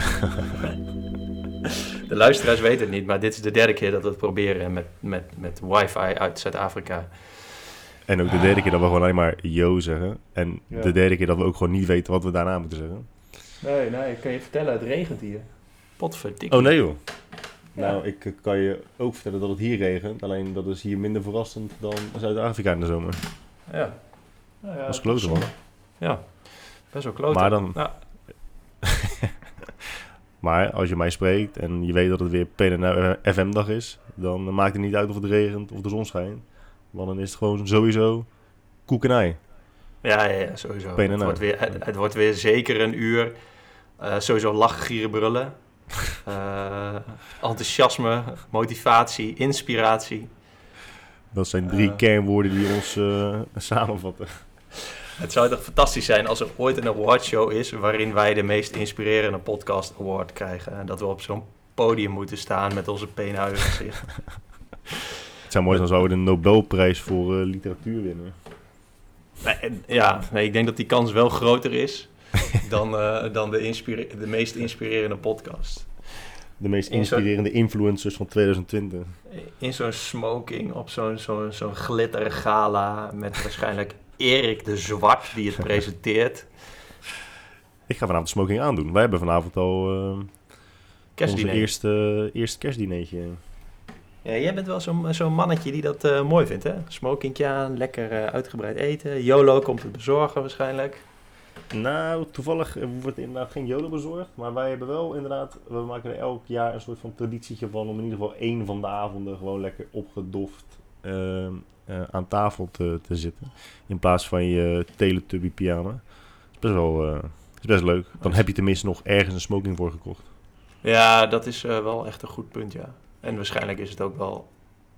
De luisteraars weten het niet, maar dit is de derde keer dat we het proberen met, met, met wifi uit Zuid-Afrika. En ook de derde keer dat we gewoon alleen maar yo zeggen. En Ja. de derde keer dat we ook gewoon niet weten wat we daarna moeten zeggen. Nee, nee, ik kan je vertellen, het regent hier. Potverdikkie. Oh nee joh. Ja. Nou, ik eh, kan je ook vertellen dat het hier regent. Alleen dat is hier minder verrassend dan Zuid-Afrika in de zomer. Ja. Nou ja, Dat is kloten man. Ja, best wel kloten. Maar dan- Nou, Maar als je mij spreekt en je weet dat het weer PNL FM-dag is, dan maakt het niet uit of het regent of de zon schijnt. Want dan is het gewoon sowieso koek en ei. ja, ja, ja, sowieso. Het wordt, weer, het, het wordt weer zeker een uur. eh, sowieso lachen, gieren, brullen. Eh, enthousiasme, motivatie, inspiratie. Dat zijn drie Eh. kernwoorden die ons eh, samenvatten. Het zou toch fantastisch zijn als er ooit een awardshow is waarin wij de meest inspirerende podcast award krijgen. En dat we op zo'n podium moeten staan met onze peenhuizen gezicht. Het zou mooi zijn als we de Nobelprijs voor eh, literatuur winnen. Nee, ja, nee, ik denk dat die kans wel groter is dan, eh, dan de, meest inspirerende podcast. De meest In inspirerende influencers van 2020. In zo'n smoking, op zo'n zo'n zo'n glittergala met waarschijnlijk Erik de Zwart die het presenteert. Ik ga vanavond smoking aandoen. Wij hebben vanavond al eh, onze eerste, eerste kerstdineetje. Ja, jij bent wel zo'n zo'n mannetje die dat eh, mooi vindt, hè? Smokingje aan, lekker eh, uitgebreid eten. YOLO komt het bezorgen waarschijnlijk. Nou, toevallig eh, wordt inderdaad geen joden bezorgd. Maar wij hebben wel inderdaad, we maken er elk jaar een soort van traditietje van om in ieder geval één van de avonden gewoon lekker opgedoft ehm, eh, aan tafel te, te zitten. In plaats van je Teletubby pyjama. is best wel, eh, is best leuk. Dan heb je tenminste nog ergens een smoking voor gekocht. Ja, dat is eh, wel echt een goed punt, ja. En waarschijnlijk is het ook wel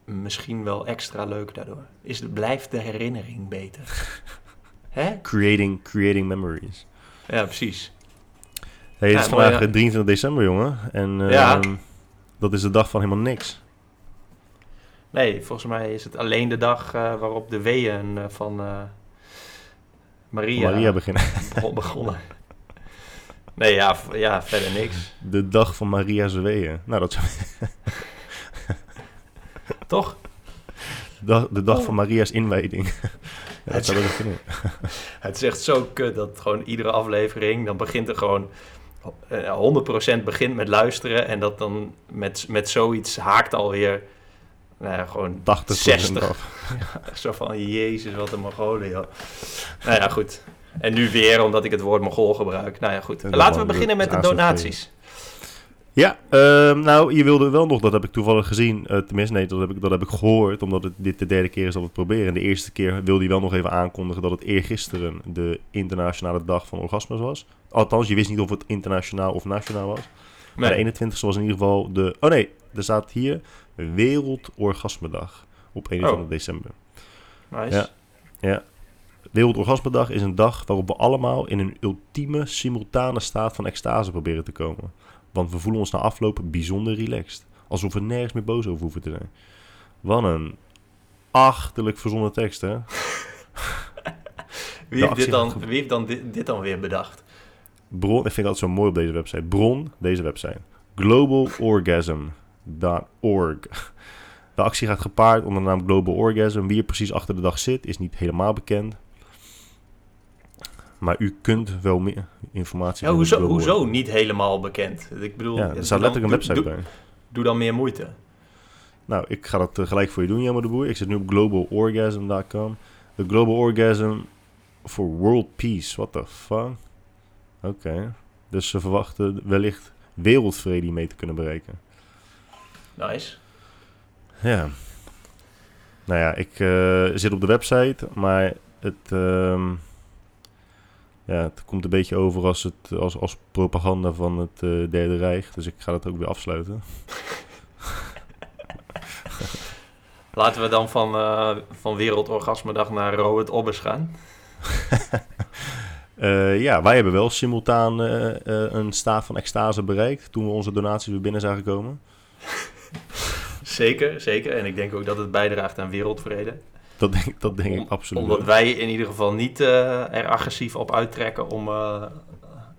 misschien wel extra leuk daardoor. Is het, blijft de herinnering beter. Hè? Creating, creating memories. Ja, precies. Hey, het Ja, is vandaag ja. eh, 23 december, jongen. En eh, Ja. dat is de dag van helemaal niks. Nee, volgens mij is het alleen de dag eh, waarop de weeën eh, van eh, Maria, Maria beginnen. begon- begonnen. Nee, ja, ja, verder niks. De dag van Maria's weeën. Nou, dat zou... Toch? de dag, de dag Oh. van Maria's inwijding. ja, dat zou kunnen. Het is echt zo kut dat gewoon iedere aflevering, dan begint er gewoon eh, 100% begint met luisteren en dat dan met, met zoiets haakt alweer, nou ja, gewoon 80 60. af. Zo van, jezus, wat een Mongolen, joh. Nou ja, goed. En nu weer, omdat ik het woord Mongool gebruik. Nou ja, goed. Laten we beginnen met de donaties. Ja, ehm, nou, je wilde wel nog, dat heb ik toevallig gezien. eh, tenminste, nee, dat heb, ik, dat heb ik gehoord, omdat het dit de derde keer is dat we het proberen. En de eerste keer wilde hij wel nog even aankondigen dat het eergisteren de internationale dag van orgasmes was. Althans, je wist niet of het internationaal of nationaal was. Maar de 21ste was in ieder geval de... Oh nee, er staat hier Wereldorgasmedag op 21 Oh. december. Nice. Ja. Ja. Wereldorgasmedag is een dag waarop we allemaal in een ultieme, simultane staat van extase proberen te komen. Want we voelen ons na afloop bijzonder relaxed. Alsof we nergens meer boos over hoeven te zijn. Wat een achterlijk verzonnen tekst, hè? Wie, heeft dit dan, wie heeft dan dit, dit dan weer bedacht? Bron, ik vind altijd zo mooi op deze website. Bron, deze website. Globalorgasm.org. De actie gaat gepaard onder de naam Global Orgasm. Wie er precies achter de dag zit, is niet helemaal bekend. Maar u kunt wel meer informatie Ja, hoezo, niet helemaal bekend? Ik bedoel, er staat letterlijk een website doe, bij. Doe, dan meer moeite. Nou, ik ga dat eh, gelijk voor je doen, Jammer de Boer. Ik zit nu op globalorgasm.com. De Global Orgasm for World Peace. What the fuck? Oké. Dus ze verwachten wellicht wereldvrede mee te kunnen bereiken. Nice. Ja. Nou ja, ik eh, zit op de website, maar het, ehm, ja, het komt een beetje over als, het, als, als propaganda van het eh, Derde Rijk. Dus ik ga dat ook weer afsluiten. Laten we dan van, eh van Wereldorgasmedag naar Robert Obbers gaan. Ja, wij hebben wel simultaan een staat van extase bereikt toen we onze donaties weer binnen zagen komen. Zeker, zeker. En ik denk ook dat het bijdraagt aan wereldvrede. Dat denk, dat denk ik absoluut. Omdat wij in ieder geval niet eh, er agressief op uittrekken om eh,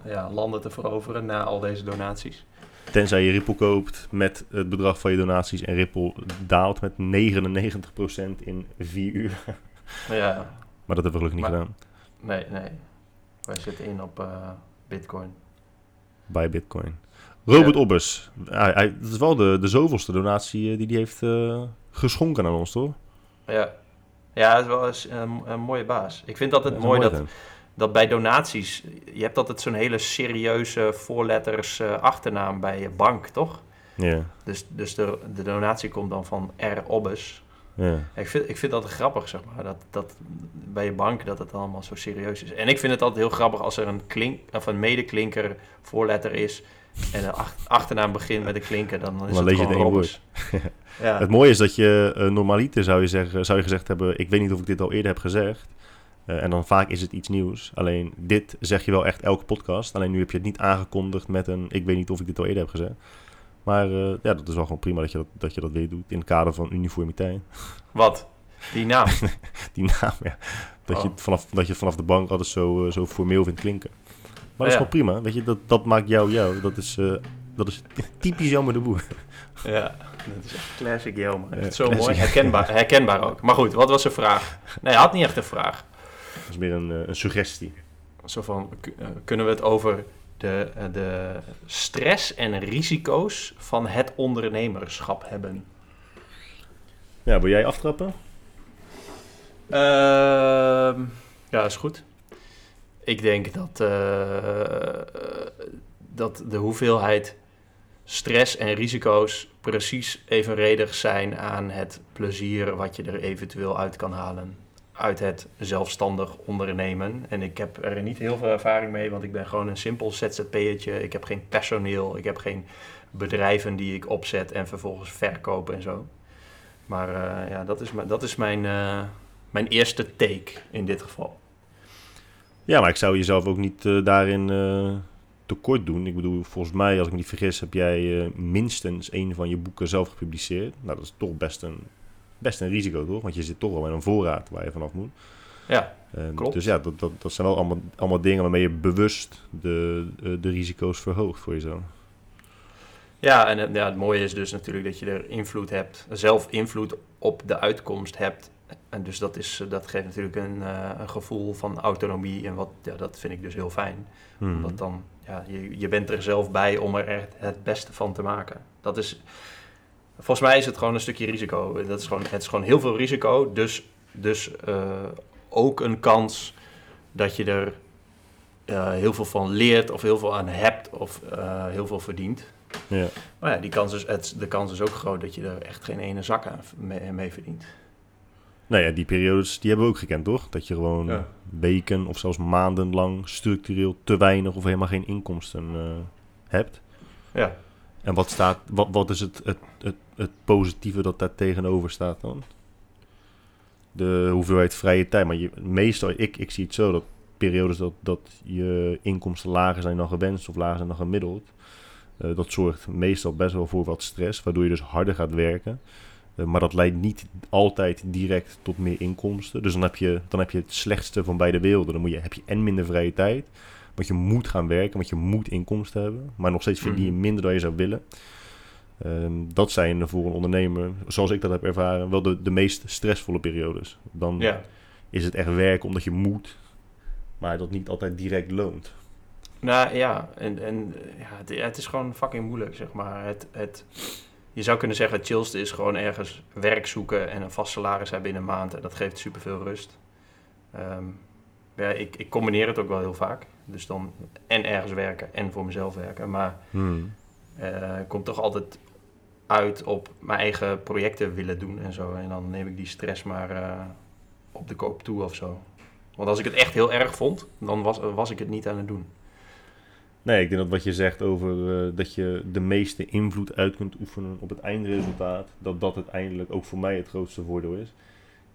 ja, landen te veroveren na al deze donaties. Tenzij je Ripple koopt met het bedrag van je donaties en Ripple daalt met 99% in 4 uur. Ja, Maar dat hebben we gelukkig niet Maar- gedaan nee, nee. Wij zitten in op eh, Bitcoin. bij Bitcoin. Robert Ja. Obbers, hij, hij, dat is wel de, de zoveelste donatie eh, die hij heeft eh, geschonken aan ons, toch? Ja, ja het is wel eens een, een mooie baas. Ik vind altijd is mooi dat, dat bij donaties... Je hebt altijd zo'n hele serieuze voorletters eh, achternaam bij je bank, toch? Ja, Dus, dus de, de donatie komt dan van R. Obbes. ja. Ik vind, ik vind dat grappig, zeg maar. Dat, dat bij je bank dat het allemaal zo serieus is. En ik vind het altijd heel grappig als er een, klink, of een medeklinker voorletter is. En een ach- achternaam begint met een klinker. Dan, is Dan het gewoon Robbers. ja. Het mooie is dat je eh, normaliter zou je, zeggen, zou je gezegd hebben... ik weet niet of ik dit al eerder heb gezegd. Eh, en dan vaak is het iets nieuws. Alleen dit zeg je wel echt elke podcast. Alleen nu heb je het niet aangekondigd met een... ik weet niet of ik dit al eerder heb gezegd. Maar eh, ja, dat is wel gewoon prima dat je dat, dat je dat weer doet... in het kader van uniformiteit. Wat? Die naam. Die naam, ja. Dat, je, Oh. vanaf, dat je vanaf de bank altijd zo, eh, zo formeel vindt klinken. Maar dat is gewoon prima. Weet je, dat, dat maakt jou jou. Dat is, eh, dat is typisch Jammer de Boer. ja, dat is echt classic Jelmer. Echt zo classic. mooi. Herkenbaar, herkenbaar ook. Maar goed, wat was de vraag? Nee, hij had niet echt een vraag. Dat is meer een, eh, een suggestie. Zo van, eh, kunnen we het over de, de stress en risico's van het ondernemerschap hebben? Ja, wil jij aftrappen? Ehm, ja, is goed. Ik denk dat, eh, dat de hoeveelheid stress en risico's precies evenredig zijn aan het plezier wat je er eventueel uit kan halen. Uit het zelfstandig ondernemen. En ik heb er niet heel veel ervaring mee, want ik ben gewoon een simpel ZZP'ertje. Ik heb geen personeel, ik heb geen bedrijven die ik opzet en vervolgens verkoop en zo. Maar eh, ja, dat is, dat is mijn, eh, mijn eerste take in dit geval. Ja, maar ik zou jezelf ook niet eh, daarin eh, tekort doen. Ik bedoel, volgens mij, als ik me niet vergis, heb jij eh, minstens één van je boeken zelf gepubliceerd. Nou, dat is toch best een, best een risico, toch? Want je zit toch wel met een voorraad waar je vanaf moet. Ja, Ehm, Klopt. Dus ja, dat, dat, dat zijn wel allemaal, allemaal dingen waarmee je bewust de, de risico's verhoogt voor jezelf. ja en ja, het mooie is dus natuurlijk dat je er invloed hebt, zelf invloed op de uitkomst hebt. En dus dat, is, dat geeft natuurlijk een, eh, een gevoel van autonomie. En wat, ja, dat vind ik dus heel fijn. Hmm. Omdat dan, ja, je, je bent er zelf bij om er echt het beste van te maken. Dat is, volgens mij is het gewoon een stukje risico. Dat is gewoon, het is gewoon heel veel risico. Dus, dus eh, ook een kans dat je er eh, heel veel van leert of heel veel aan hebt of eh, heel veel verdient. Ja. Maar ja, die kans is, het, de kans is ook groot dat je er echt geen ene zak aan mee, mee verdient. Nou ja, die periodes die hebben we ook gekend, toch? Dat je gewoon Ja. weken of zelfs maandenlang structureel te weinig of helemaal geen inkomsten eh, hebt. Ja. En wat, staat, wat, wat is het, het, het, het positieve dat daar tegenover staat dan? De hoeveelheid vrije tijd. Maar je, meestal, ik, ik zie het zo, dat periodes dat, dat je inkomsten lager zijn dan gewenst of lager zijn dan gemiddeld. eh, dat zorgt meestal best wel voor wat stress, waardoor je dus harder gaat werken. Eh, maar dat leidt niet altijd direct tot meer inkomsten. Dus dan heb je, dan heb je het slechtste van beide werelden. Dan moet je, heb je en minder vrije tijd. Want je moet gaan werken, want je moet inkomsten hebben. Maar nog steeds verdien je Mhm. minder dan je zou willen. Ehm, dat zijn voor een ondernemer, zoals ik dat heb ervaren, wel de, de meest stressvolle periodes. Dan ja. is het echt werken omdat je moet, maar dat niet altijd direct loont. Nou ja, en, en ja, het, het is gewoon fucking moeilijk, zeg maar. Het, het, je zou kunnen zeggen, het chillste is gewoon ergens werk zoeken en een vast salaris hebben in een maand. En dat geeft superveel rust. Ehm, ja, ik, ik combineer het ook wel heel vaak. Dus dan en ergens werken en voor mezelf werken. Maar Hmm. eh, ik kom toch altijd uit op mijn eigen projecten willen doen en zo. En dan neem ik die stress maar eh, op de koop toe of zo. Want als ik het echt heel erg vond, dan was, was ik het niet aan het doen. Nee, ik denk dat wat je zegt over eh, dat je de meeste invloed uit kunt oefenen op het eindresultaat, dat dat uiteindelijk ook voor mij het grootste voordeel is.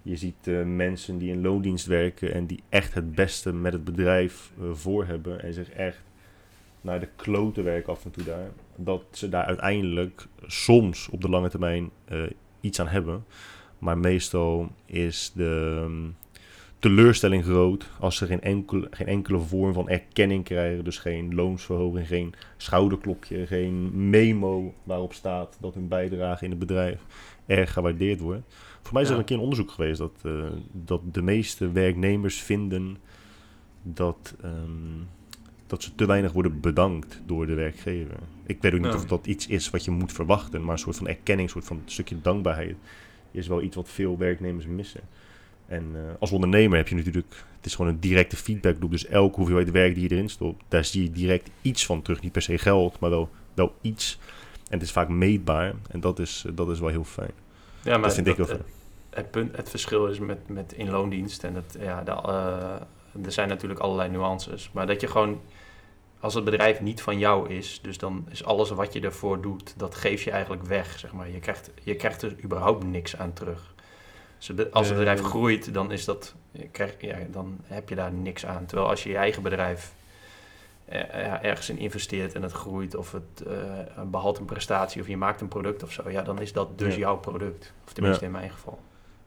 Je ziet eh, mensen die in loondienst werken en die echt het beste met het bedrijf eh, voor hebben en zich echt naar de kloten werken af en toe daar. Dat ze daar uiteindelijk soms op de lange termijn iets aan hebben. Maar meestal is de, ehm, teleurstelling groot als ze geen enkele, geen enkele vorm van erkenning krijgen. Dus geen loonsverhoging, geen schouderklopje, geen memo waarop staat dat hun bijdrage in het bedrijf erg gewaardeerd wordt. Voor mij is er Ja. een keer een onderzoek geweest dat, eh, dat de meeste werknemers vinden dat, ehm, dat ze te weinig worden bedankt door de werkgever. Ik weet ook niet Ja. of dat iets is wat je moet verwachten, maar een soort van erkenning, een soort van stukje dankbaarheid is wel iets wat veel werknemers missen. En eh, als ondernemer heb je natuurlijk, het is gewoon een directe feedbackloop. Dus elke hoeveelheid werk die je erin stopt, daar zie je direct iets van terug. Niet per se geld, maar wel, wel iets. En het is vaak meetbaar. En dat is, dat is wel heel fijn. Ja, maar dat vind ik heel het, fijn. het, punt, het verschil is met, met inloondienst en het, ja, de, eh, er zijn natuurlijk allerlei nuances. Maar dat je gewoon, als het bedrijf niet van jou is, dus dan is alles wat je ervoor doet, dat geef je eigenlijk weg, zeg maar. Je krijgt, je krijgt er überhaupt niks aan terug. Dus als het Eh. bedrijf groeit, dan, is dat, krijg, ja, dan heb je daar niks aan. Terwijl als je je eigen bedrijf eh, ja, ergens in investeert en het groeit, of het eh, behaalt een prestatie, of je maakt een product of zo, ja, dan is dat dus Ja. jouw product. Of tenminste in mijn geval.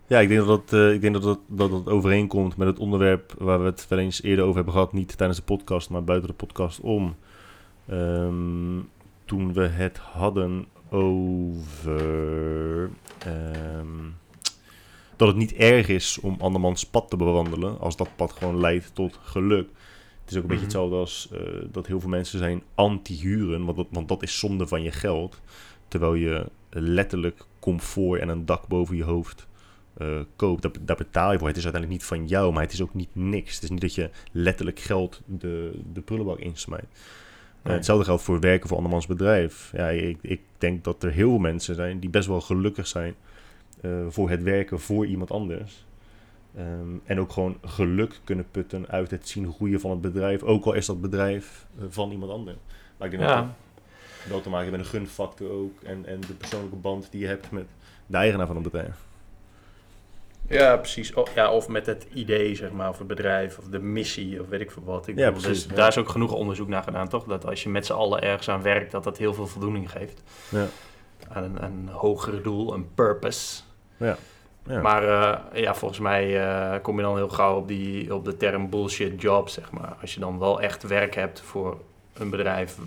Ja, ik denk dat dat, eh, ik denk dat, dat, dat dat overeenkomt met het onderwerp waar we het wel eens eerder over hebben gehad. Niet tijdens de podcast, maar buiten de podcast om. Ehm, toen we het hadden over ehm, dat het niet erg is om andermans pad te bewandelen als dat pad gewoon leidt tot geluk. Het is ook een beetje Mhm. hetzelfde als eh, dat heel veel mensen zijn anti-huren, want dat, want dat is zonde van je geld. Terwijl je letterlijk comfort en een dak boven je hoofd eh, koopt. Daar, daar betaal je voor. Het is uiteindelijk niet van jou, maar het is ook niet niks. Het is niet dat je letterlijk geld de, de prullenbak insmijt. Eh, Nee. hetzelfde geldt voor werken voor andermans bedrijf. Ja, ik, ik denk dat er heel veel mensen zijn die best wel gelukkig zijn voor het werken voor iemand anders. Ehm, en ook gewoon geluk kunnen putten uit het zien groeien van het bedrijf. Ook al is dat bedrijf eh, van iemand anders. Maar ik denk dat Ja, dat wel te maken heeft met een gunfactor ook. En, en de persoonlijke band die je hebt met de eigenaar van een bedrijf. ja precies. O- ja, of met het idee, zeg maar, of het bedrijf, of de missie, of weet ik veel wat. Ik Ja, bedoel, precies, dus ja. Daar is ook genoeg onderzoek naar gedaan, toch? Dat als je met z'n allen ergens aan werkt, dat dat heel veel voldoening geeft. Ja. Aan een, een hoger doel, een purpose. Ja. Ja. Maar eh, ja, volgens mij eh, kom je dan heel gauw op, die, op de term bullshit job, zeg maar. Als je dan wel echt werk hebt voor een bedrijf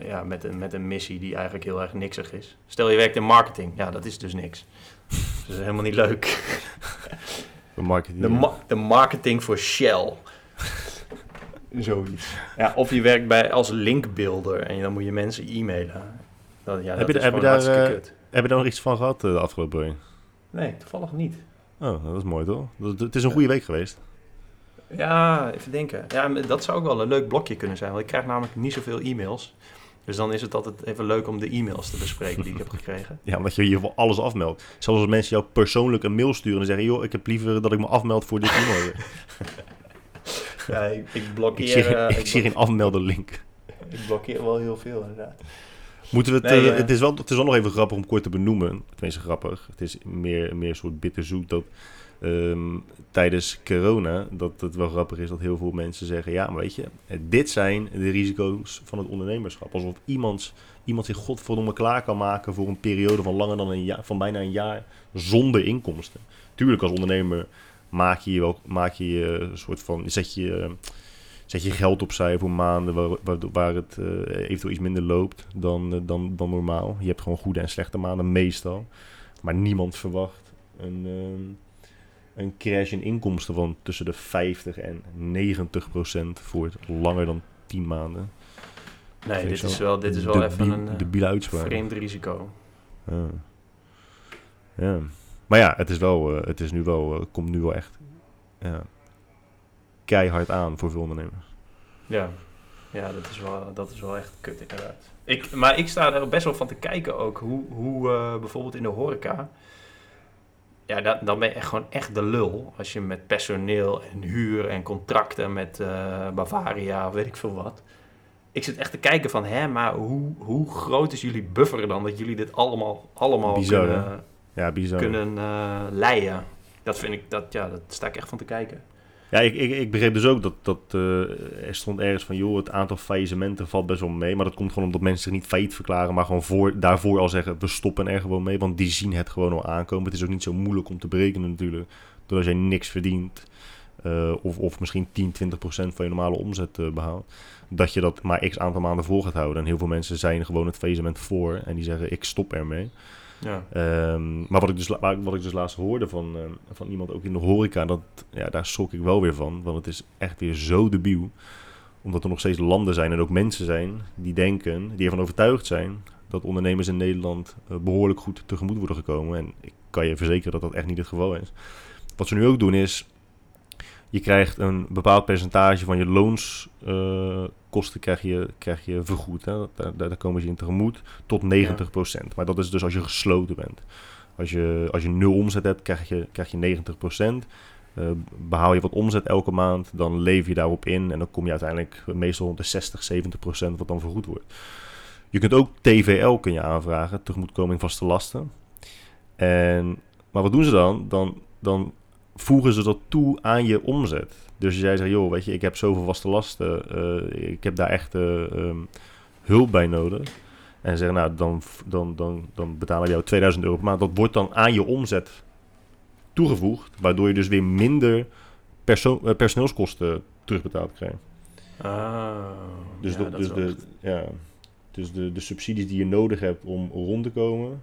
ja, met, een, met een missie die eigenlijk heel erg niksig is. Stel je werkt in marketing, ja, dat is dus niks. Dat is helemaal niet leuk. de marketing. De, ma- de marketing voor Shell. Zoiets. Ja, of je werkt bij, als linkbuilder en dan moet je mensen e-mailen. Dat, ja, Heb dat je- is heb je daar, eh. Heb je daar nog iets van gehad eh, de afgelopen week? Nee, toevallig niet. Oh, dat is mooi toch? Het is een goede week geweest. Ja, even denken. Ja, dat zou ook wel een leuk blokje kunnen zijn. Want ik krijg namelijk niet zoveel e-mails. Dus dan is het altijd even leuk om de e-mails te bespreken die ik heb gekregen. Ja, omdat je ieder geval alles afmeldt. Zelfs als mensen jou persoonlijk een mail sturen en zeggen... joh, ik heb liever dat ik me afmeld voor dit e-mail. Ja, ik, ik ik blokkeer... zie, eh, ik zie geen afmelden link. ik blokkeer wel heel veel inderdaad. Moeten we het, Nee, eh, eh. het, is wel, het is wel nog even grappig om kort te benoemen. Tenminste grappig. Het is meer, meer een soort bitterzoet dat ehm, tijdens corona... dat het wel grappig is dat heel veel mensen zeggen... ja, maar weet je, eh, dit zijn de risico's van het ondernemerschap. Alsof iemands, iemand zich godverdomme klaar kan maken... voor een periode van langer dan een jaar, van bijna een jaar zonder inkomsten. Tuurlijk, als ondernemer maak je je wel maak je je een soort van... zet je... Zet je geld opzij voor maanden waar, waar, waar het eh, eventueel iets minder loopt dan, eh, dan, dan normaal. Je hebt gewoon goede en slechte maanden meestal. Maar niemand verwacht een, ehm, een crash in inkomsten van tussen de 50 en 90 procent voor langer dan 10 maanden. Nee, dit is wel, dit is wel even een eh, uitspraak. vreemd risico. Ja. ja. Maar ja, het is wel, het is nu wel, komt nu wel echt ja, keihard aan voor veel ondernemers. Ja, ja dat, is wel, dat is wel echt kut inderdaad. Ik, maar ik sta er best wel van te kijken ook hoe, hoe eh, bijvoorbeeld in de horeca... Ja, dan, dan ben je echt gewoon echt de lul. Als je met personeel en huur en contracten met eh, Bavaria of weet ik veel wat. Ik zit echt te kijken van, hè, maar hoe, hoe groot is jullie buffer dan? Dat jullie dit allemaal, allemaal Bizar, kunnen, Ja, bizar. kunnen eh, leiden. Dat vind ik, dat, ja, dat sta ik echt van te kijken. Ja, ik, ik, ik begreep dus ook dat, dat eh, er stond ergens van, joh, het aantal faillissementen valt best wel mee. Maar dat komt gewoon omdat mensen zich niet failliet verklaren, maar gewoon voor, daarvoor al zeggen, we stoppen er gewoon mee. Want die zien het gewoon al aankomen. Het is ook niet zo moeilijk om te berekenen natuurlijk. Doordat jij niks verdient, eh, of, of misschien 10, 20 procent van je normale omzet eh, behaalt, dat je dat maar x aantal maanden vol gaat houden. En heel veel mensen zijn gewoon het faillissement voor en die zeggen ik stop ermee. Ja. Ehm, maar wat ik, dus, wat ik dus laatst hoorde van, ehm, van iemand ook in de horeca, dat, ja, daar schrok ik wel weer van. Want het is echt weer zo debiel. Omdat er nog steeds landen zijn en ook mensen zijn die denken, die ervan overtuigd zijn dat ondernemers in Nederland eh, behoorlijk goed tegemoet worden gekomen. En ik kan je verzekeren dat dat echt niet het geval is. Wat ze nu ook doen is, je krijgt een bepaald percentage van je loonskosten krijg je, krijg je vergoed. Hè? Daar, daar, daar komen ze in tegemoet tot 90%. Maar dat is dus als je gesloten bent. Als je, als je nul omzet hebt, krijg je, krijg je 90%. Eh, behaal je wat omzet elke maand, dan leef je daarop in. En dan kom je uiteindelijk meestal rond de 60, 70% wat dan vergoed wordt. Je kunt ook TVL kun je aanvragen, tegemoetkoming vaste lasten. En, maar wat doen ze dan? Dan, dan voegen ze dat toe aan je omzet. Dus als jij zegt, joh, weet je, ik heb zoveel vaste lasten, eh, ik heb daar echt eh, ehm, hulp bij nodig. En zeggen, nou, dan, dan, dan, dan betalen we jou 2000 euro per maand. Dat wordt dan aan je omzet toegevoegd, waardoor je dus weer minder perso- eh, personeelskosten terugbetaald krijgt. Oh, Dus, ja, de, dus, de, ja, dus de, de subsidies die je nodig hebt om rond te komen,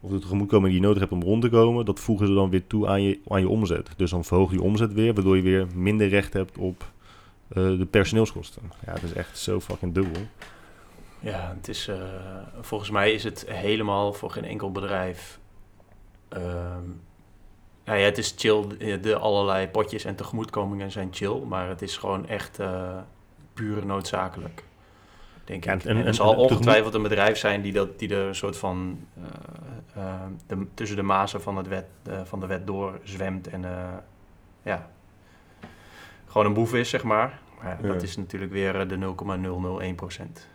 of de tegemoetkoming die je nodig hebt om rond te komen, dat voegen ze dan weer toe aan je, aan je omzet. Dus dan verhoog je omzet weer, waardoor je weer minder recht hebt op eh, de personeelskosten. Ja, het is echt zo fucking dubbel. Ja, het is, eh, volgens mij is het helemaal voor geen enkel bedrijf. ehm, ja, het is chill. De, de allerlei potjes en tegemoetkomingen zijn chill, maar het is gewoon echt eh puur noodzakelijk. Denk Ja, ik. en- En, en- er zal ongetwijfeld een bedrijf zijn die, dat, die er een soort van eh, eh, de, tussen de mazen van, het wet, eh, van de wet door zwemt en ja, gewoon een boef is, zeg maar. Maar ja, dat Ja. is natuurlijk weer de 0,001 procent.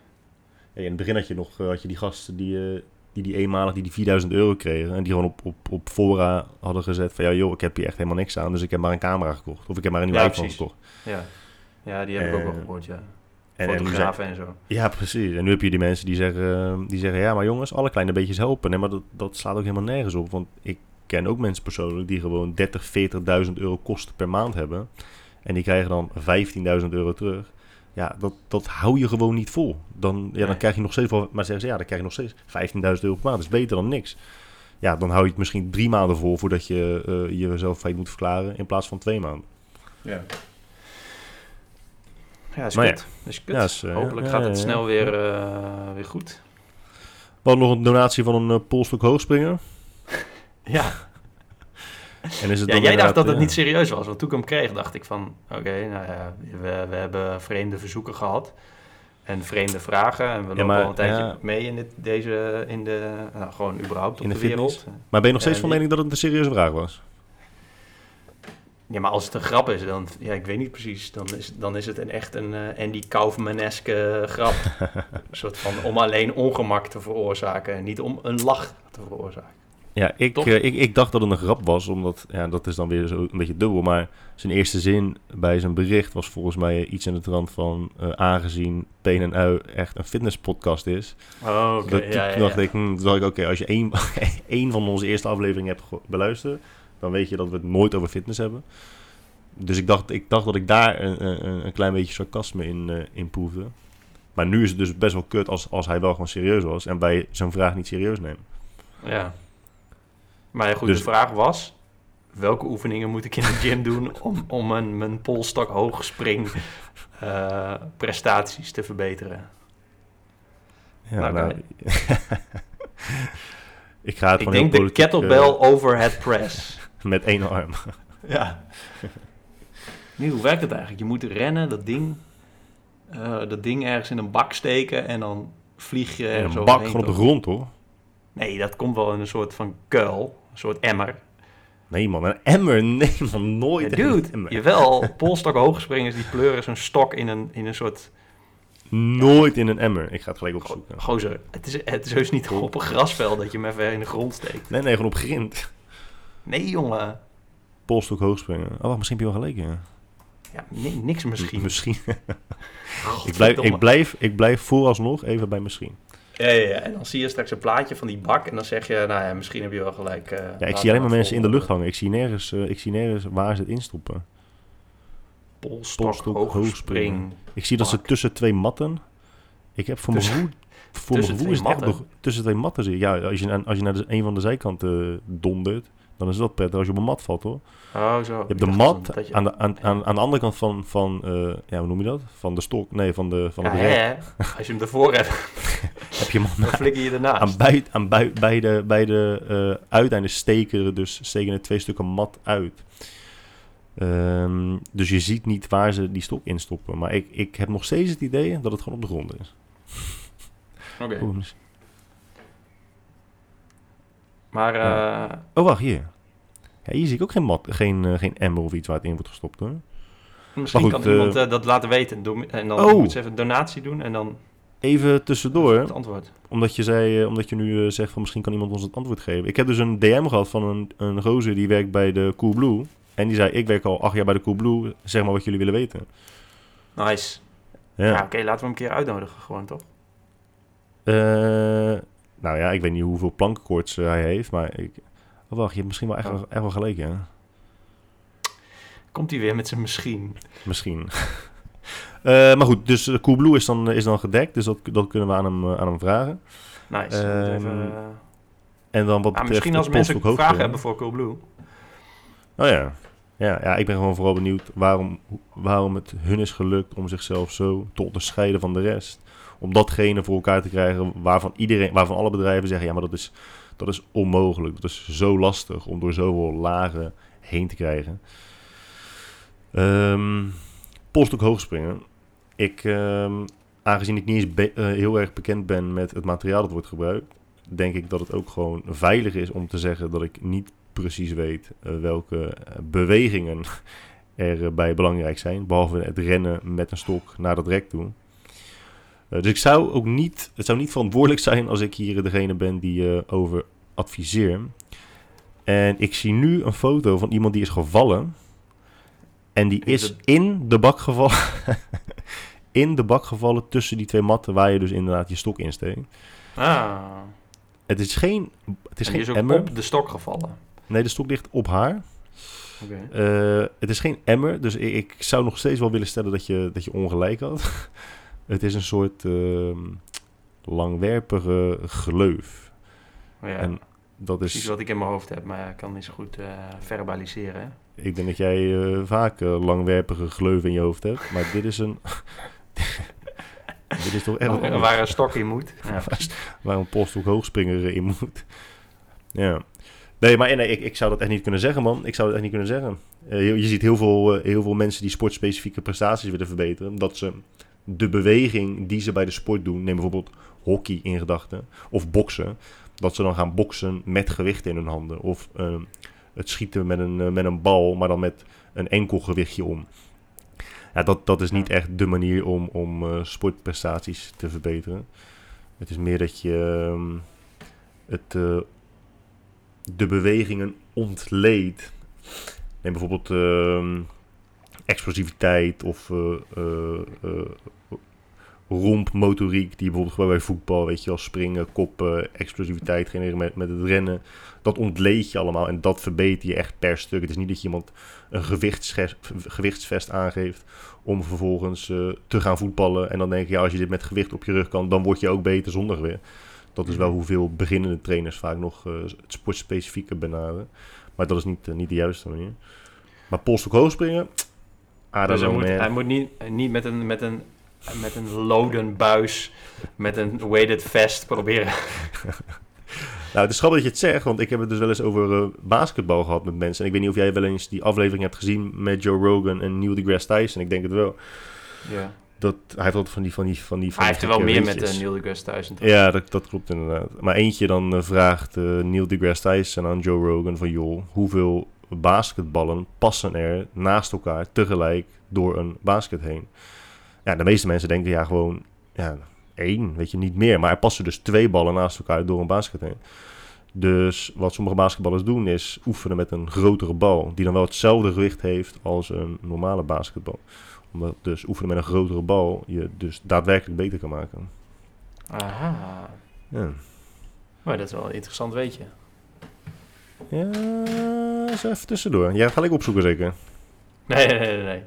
Ja, in het begin had je nog had je die gasten die, die die eenmalig die, die 4000 euro kregen. En die gewoon op, op, op fora hadden gezet van ja joh, ik heb hier echt helemaal niks aan. Dus ik heb maar een camera gekocht. Of ik heb maar een nieuwe iPhone precies. gekocht. Ja, ja die heb ik ook wel Eh, gehoord, ja. En, en Fotografen en zo. ja, precies. En nu heb je die mensen die zeggen, die zeggen ja maar jongens, alle kleine beetjes helpen. Nee, maar dat, dat slaat ook helemaal nergens op. Want ik ken ook mensen persoonlijk die gewoon 30, 40.000 euro kosten per maand hebben. En die krijgen dan 15.000 euro terug. Ja, dat, dat hou je gewoon niet vol. Dan, ja, dan Nee. krijg je nog steeds wel, maar zeggen ze ja, dan krijg je nog steeds 15.000 euro per maand. Dat is beter dan niks. Ja, dan hou je het misschien drie maanden vol voordat je eh, jezelf feit moet verklaren in plaats van twee maanden. Ja. Ja, is Maar ja. Is kut. Ja, is, eh, Hopelijk ja, gaat ja, het ja. snel weer, eh, weer goed. We hadden nog een donatie van een uh, polstok hoogspringer. Ja, En is het ja jij dacht dat het niet serieus was. Want toen ik hem kreeg, dacht ik van... Oké, nou ja, we, we hebben vreemde verzoeken gehad. En vreemde vragen. En we lopen maar, al een tijdje ja. mee in, dit, deze, in de... Nou, gewoon überhaupt op In de, wereld. Maar ben je nog steeds Ja, van mening dat het een serieuze vraag was? Ja, maar als het een grap is, dan... Ja, ik weet niet precies. Dan is, dan is het een, echt een eh, Andy Kaufman-eske grap. een soort van om alleen ongemak te veroorzaken. En niet om een lach te veroorzaken. Ja, ik, eh, ik, ik dacht dat het een grap was, omdat ja, dat is dan weer zo een beetje dubbel. Maar zijn eerste zin bij zijn bericht was volgens mij iets in de trant van... eh, aangezien Peen en Ui echt een fitnesspodcast is. Oh, oké. ja, ja, dacht ja. ik, hm, dacht ik oké, als je één, één van onze eerste afleveringen hebt beluisterd... dan weet je dat we het nooit over fitness hebben. Dus ik dacht, ik dacht dat ik daar een, een, een klein beetje sarcasme in, eh in proefde. Maar nu is het dus best wel kut als, als hij wel gewoon serieus was... en wij zijn vraag niet serieus nemen. Ja. Maar ja, goed, Dus- de vraag was... Welke oefeningen moet ik in de gym doen om, om mijn, mijn polstok hoogspring eh, prestaties te verbeteren? Ja, Oké. nou, ik ga het Ik denk de politiek, kettlebell eh, overhead press. Met één arm. ja. Nu, hoe werkt het eigenlijk? Je moet rennen, dat ding, eh, dat ding ergens in een bak steken en dan vlieg je En ergens een bak gewoon op de grond, hoor. Nee, dat komt wel in een soort van kuil, een soort emmer. Nee, man, een emmer. Nee, man, nooit Ja, een dude, emmer. jawel, polstok hoogspringers die pleuren zo'n stok in een, in een soort... Nooit in een emmer. Ik ga het gelijk opzoeken. Gozer, het is, het is heus niet op een grasveld dat je hem even in de grond steekt. Nee, nee, gewoon op grind. Nee, jongen. Polstok hoogspringen. Oh, wacht, misschien heb je wel gelijk, ja. Ja, ni- niks misschien. Misschien. ik, blijf, ik, blijf, ik blijf vooralsnog even bij misschien. Ja, ja, ja, en dan zie je straks een plaatje van die bak en dan zeg je, nou ja, misschien heb je wel gelijk. eh, Ja, ik zie alleen maar mensen in de lucht hangen. Ik zie nergens, eh, ik zie nergens waar ze het instoppen. polstok, Polstok, hoogspring. hoogspring. Ik zie dat ze tussen twee matten. Ik heb voor mijn gevoel... Voor mijn is het echt nog tussen twee matten. Ja, als je, als je naar de, een van de zijkanten dondert, dan is dat prettig als je op een mat valt hoor. Oh, zo. Je hebt de mat aan de, aan, aan, aan de andere kant van, van eh, ja, hoe noem je dat? Van de stok, nee, van, de, van ja, hè, als je hem ervoor hebt, Heb je hem dan flikker je ernaast. aan, bij, aan bij, beide, beide eh, uiteinden steken er dus steken er twee stukken mat uit. Ehm, dus je ziet niet waar ze die stok in stoppen. Maar ik, ik heb nog steeds het idee dat het gewoon op de grond is. Oké. Maar eh, Oh, wacht, hier. Ja, hier zie ik ook geen, mat, geen, eh, geen emmer of iets waar het in wordt gestopt hoor. misschien goed, kan iemand eh, dat laten weten. Doe- En dan Oh. moet ze even een donatie doen en dan Even tussendoor, het antwoord. omdat je, zei, omdat je nu zegt van misschien kan iemand ons het antwoord geven. Ik heb dus een DM gehad van een, een gozer die werkt bij de Coolblue. En die zei, ik werk al acht jaar bij de Coolblue, zeg maar wat jullie willen weten. Nice. Ja. Ja, oké, laten we hem een keer uitnodigen gewoon, toch? Eh, nou ja, ik weet niet hoeveel plankenkoorts eh, hij heeft, maar ik... Oh, wacht, je hebt misschien wel echt, Oh. wel, echt wel gelijk, hè? Komt hij weer met zijn misschien. Misschien. Eh, maar goed, dus de Coolblue is dan, is dan gedekt, dus dat, dat kunnen we aan hem, eh, aan hem vragen. Nice. Ehm, even, eh, En dan wat ah, misschien als mensen polstok vragen hebben voor Coolblue. Oh ja. ja. Ja, ik ben gewoon vooral benieuwd waarom, waarom het hun is gelukt om zichzelf zo te onderscheiden van de rest. Om datgene voor elkaar te krijgen waarvan, iedereen, waarvan alle bedrijven zeggen, ja, maar dat is, dat is onmogelijk. Dat is zo lastig om door zoveel lagen heen te krijgen. Ehm polstok hoogspringen. Ik, ehm, aangezien ik niet eens eh, heel erg bekend ben met het materiaal dat wordt gebruikt, denk ik dat het ook gewoon veilig is om te zeggen dat ik niet precies weet eh, welke eh, bewegingen er bij belangrijk zijn. Behalve het rennen met een stok naar dat rek toe. Eh, dus ik zou ook niet, het zou niet verantwoordelijk zijn als ik hier degene ben die eh, over adviseer. En ik zie nu een foto van iemand die is gevallen. En die Is in de bak gevallen. in de bak gevallen tussen die twee matten waar je dus inderdaad je stok in steekt. Ah, Het is geen, het is en geen is ook emmer. op de stok gevallen. Nee, de stok ligt op haar. Oké. Eh, het is geen emmer, dus ik, ik zou nog steeds wel willen stellen dat je, dat je ongelijk had. Het is een soort ehm, langwerpige gleuf. Maar ja, En dat precies is, wat ik in mijn hoofd heb, maar ja, ik kan niet zo goed eh, verbaliseren. hè. ik denk dat jij eh, vaak eh, langwerpige gleuf in je hoofd hebt, maar dit is een... dit is toch echt Waar, anders. waar een stok in moet. Ja. waar een polstok hoogspringer in moet. Ja. Nee, maar nee, ik, ik zou dat echt niet kunnen zeggen, man. Ik zou dat echt niet kunnen zeggen. Je, je ziet heel veel, heel veel mensen die sportspecifieke prestaties willen verbeteren. Dat ze de beweging die ze bij de sport doen, neem bijvoorbeeld hockey in gedachten, of boksen. Dat ze dan gaan boksen met gewicht in hun handen. Of eh, het schieten met een, eh, met een bal, maar dan met een enkel gewichtje om. Ja, dat, dat is niet echt de manier om, om eh, sportprestaties te verbeteren. Het is meer dat je ehm, het, eh, de bewegingen ontleedt. Neem bijvoorbeeld ehm, explosiviteit of rompmotoriek, die bijvoorbeeld bij voetbal, weet je wel, springen, koppen, explosiviteit genereren met, met het rennen. Dat ontleed je allemaal en dat verbeter je echt per stuk. Het is niet dat je iemand een gewichtsvest, gewichtsvest aangeeft om vervolgens eh, te gaan voetballen. En dan denk je, ja, als je dit met gewicht op je rug kan, dan word je ook beter zonder gewicht. Dat is wel hoeveel beginnende trainers vaak nog eh, het sportspecifieke benaderen. Maar dat is niet, eh, niet de juiste manier. Maar polstok hoog springen, Dus hij moet, hij moet niet, niet met, een, met, een, met een loden buis, met een weighted vest proberen. Nou, het is grappig dat je het zegt, want ik heb het dus wel eens over eh, basketbal gehad met mensen. En ik weet niet of jij wel eens die aflevering hebt gezien met Joe Rogan en Neil deGrasse Tyson. Ik denk het wel. Ja. Dat, hij heeft altijd van die van die van die van Hij heeft er wel meer met uh, Neil deGrasse Tyson. Ja, dat, dat klopt inderdaad. Maar eentje dan eh, vraagt Neil deGrasse Tyson aan Joe Rogan van... joh, hoeveel basketballen passen er naast elkaar tegelijk door een basket heen? Ja, de meeste mensen denken ja gewoon ja, één, weet je, niet meer. Maar er passen dus twee ballen naast elkaar door een basket heen. Dus wat sommige basketballers doen is oefenen met een grotere bal... die dan wel hetzelfde gewicht heeft als een normale basketbal. Omdat dus oefenen met een grotere bal je dus daadwerkelijk beter kan maken. Aha. Ja. Maar dat is wel een interessant weetje. Ja, eens even tussendoor. Jij gaat gelijk opzoeken zeker. Nee, nee, nee, nee.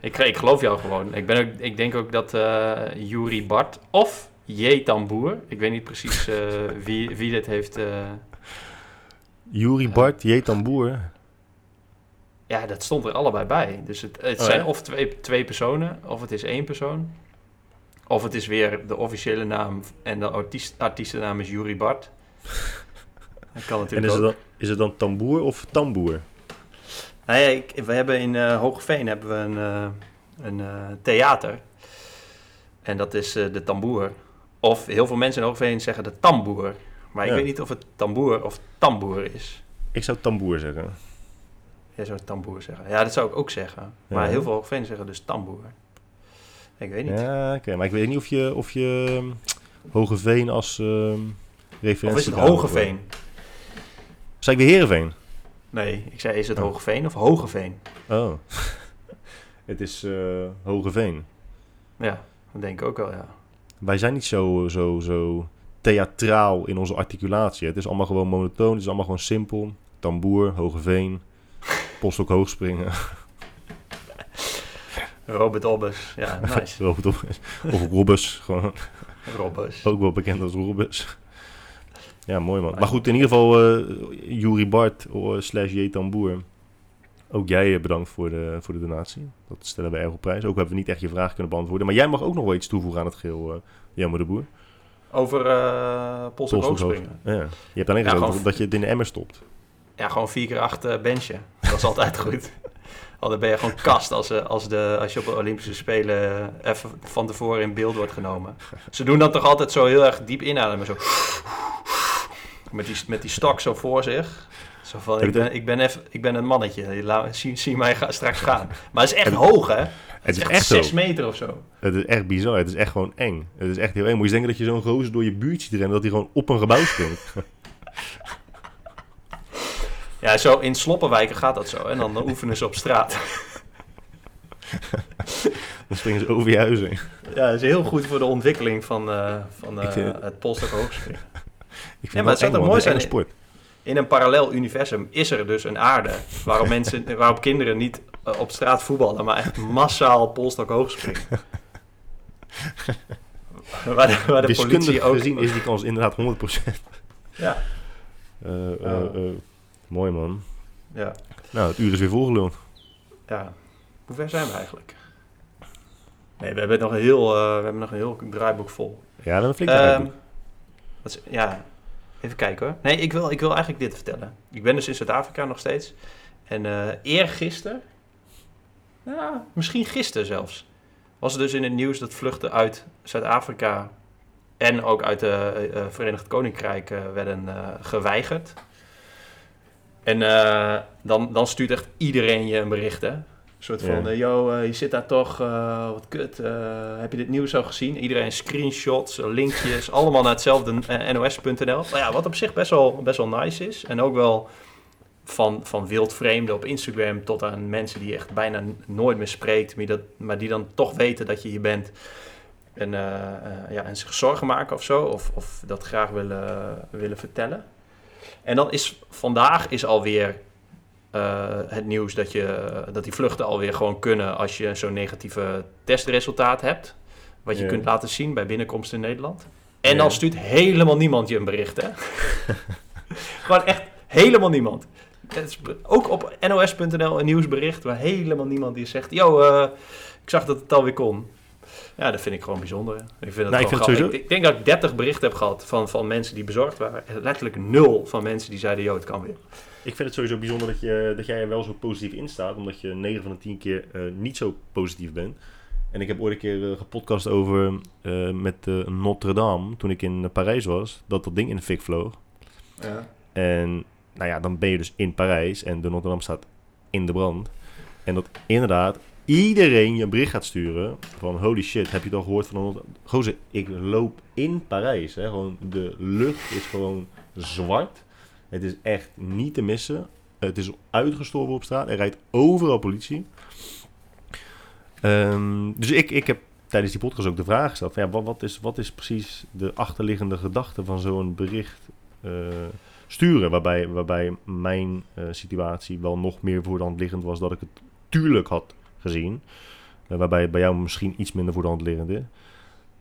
Ik, ik geloof jou gewoon. Ik, ben ook, ik denk ook dat eh Yuri Bart of J. Tamboer, ik weet niet precies eh, wie, wie dit heeft... eh, Juri Bart, J. Tamboer. ja, dat stond er allebei bij. Dus het, het Oh, zijn ja? of twee, twee personen, of het is één persoon. Of het is weer de officiële naam en de artiest, artiestennaam is Yuri Bart. Dat kan En is het, dan, is het dan tamboer of tamboer? Nou ja, ik, we hebben in eh Hogeveen hebben we een, eh, een eh, theater. En dat is de tamboer. Of heel veel mensen in Hogeveen zeggen de tamboer. Maar ik Ja. weet niet of het tamboer of tamboer is. Ik zou tamboer zeggen. Jij zou tamboer zeggen. Ja, dat zou ik ook zeggen. Maar Ja. heel veel Hogeveen zeggen dus tamboer. Ik weet niet. Ja, oké. Maar ik weet niet of je, of je um, Hogeveen als referentie... Of is het Hogeveen? Zei ik weer Heerenveen? Nee, ik zei is het Oh. Hogeveen of Hogeveen? Oh. het is eh Hogeveen. Ja, dat denk ik ook wel, ja. Wij zijn niet zo, zo, zo theatraal in onze articulatie. Het is allemaal gewoon monotoon. Het is allemaal gewoon simpel. Tamboer, Hogeveen, Postok Hoogspringen. Robert Obbes. Ja, nice. Robert Obbes. of Robbes. Gewoon, Robbes. ook wel bekend als Robbes. Ja, mooi man. Maar goed, in ieder geval Juri Bart eh, slash J. Tamboer. Ook jij eh, bedankt voor de, voor de donatie. Dat stellen we erg op prijs. Ook hebben we niet echt je vraag kunnen beantwoorden. Maar jij mag ook nog wel iets toevoegen aan het geheel, uh, Jammer de Boer. Over uh, Polstok hoogspringen. Ja. Je hebt alleen Ja, gezegd dat je het in de emmer stopt. Ja, gewoon 4 keer 8 uh, benchen. Dat is altijd goed. Want dan ben je gewoon kast als, als, de, als je op de Olympische Spelen even van tevoren in beeld wordt genomen. Ze doen dat toch altijd zo heel erg diep inademen. Zo. Met die, met die stok zo voor zich. Zo van, ik ben, ik ben, even, ik ben een mannetje. Laat, zie, zie mij ga, straks gaan. Maar het is echt hoog, hè? Het is echt echt 6 zo. meter of zo. Het is echt bizar. Het is echt gewoon eng. Het is echt heel eng. Moet je denken dat je zo'n gozer door je buurt ziet rennen... dat hij gewoon op een gebouw springt. Ja, zo in sloppenwijken gaat dat zo. En dan oefenen ze op straat. Dan springen ze over je huis heen. Ja, dat is heel goed voor de ontwikkeling van, uh, van uh, het polstok hoogspringen. Vind Ja, maar het zou toch mooi zijn- sport. In een parallel universum is er dus een aarde waarop, mensen, waarop kinderen niet uh, op straat voetballen, maar echt massaal polstok hoog springen. waar de, waar de Wiskundig politie ook... gezien is die kans inderdaad 100%. Ja, Eh, eh, eh, mooi man. ja, Nou, het uur is weer volgeluld. ja. Hoe ver zijn we eigenlijk? Nee, we hebben nog een heel, we hebben nog een heel draaiboek vol. Ja, hebben een flink Ehm, draaiboek. wat is- ja, even kijken hoor. Nee, ik wil, ik wil eigenlijk dit vertellen. Ik ben dus in Zuid-Afrika nog steeds. En eh eergisteren, misschien gisteren zelfs, was er dus in het nieuws dat vluchten uit Zuid-Afrika en ook uit het Verenigd Koninkrijk eh, werden eh, geweigerd. En eh, dan, dan stuurt echt iedereen je een bericht, hè? Een soort van, Ja. eh, yo, eh, je zit daar toch, eh, wat kut, heb je dit nieuws al gezien? Iedereen screenshots, linkjes, allemaal naar hetzelfde nos.nl. Nou ja, wat op zich best wel, best wel nice is. En ook wel van, van wildvreemden op Instagram tot aan mensen die je echt bijna nooit meer spreekt, maar die, dat, maar die dan toch weten dat je hier bent. En, ja, en zich zorgen maken of zo, of, of dat graag willen, willen vertellen. En dan is vandaag is alweer eh, het nieuws dat, je, dat die vluchten alweer gewoon kunnen als je zo'n negatieve testresultaat hebt. Wat je Ja. kunt laten zien bij binnenkomst in Nederland. En Ja. dan stuurt helemaal niemand je een bericht, hè? gewoon echt helemaal niemand. Het is ook op nos.nl een nieuwsbericht waar helemaal niemand die zegt... Yo, eh, ik zag dat het alweer kon. Ja, dat vind ik gewoon bijzonder. Ik vind het Nou, ik vind ik, ik denk dat ik 30 berichten heb gehad van, van mensen die bezorgd waren. En Letterlijk nul van mensen die zeiden, yo, het kan weer. Ik vind het sowieso bijzonder dat, je, dat jij er wel zo positief in staat. Omdat je 9 van de 10 keer eh, niet zo positief bent. En ik heb ooit een keer eh, gepodcast over eh, met Notre Dame. Toen ik in Parijs was. Dat dat ding in de fik vloog. Ja. En nou ja, dan ben je dus in Parijs. En de Notre Dame staat in de brand. En dat inderdaad iedereen je een bericht gaat sturen. Van holy shit, heb je het al gehoord van Notre Gozer, ik loop in Parijs. Hè, gewoon, de lucht is gewoon zwart. Het is echt niet te missen. Het is uitgestorven op straat. Er rijdt overal politie. Ehm, dus ik, ik heb tijdens die podcast ook de vraag gesteld: ja, wat, wat, is, wat is precies de achterliggende gedachte van zo'n bericht eh, sturen? Waarbij, waarbij mijn eh, situatie wel nog meer voor de hand liggend was dat ik het tuurlijk had gezien. Eh, waarbij bij jou misschien iets minder voor de hand liggend is.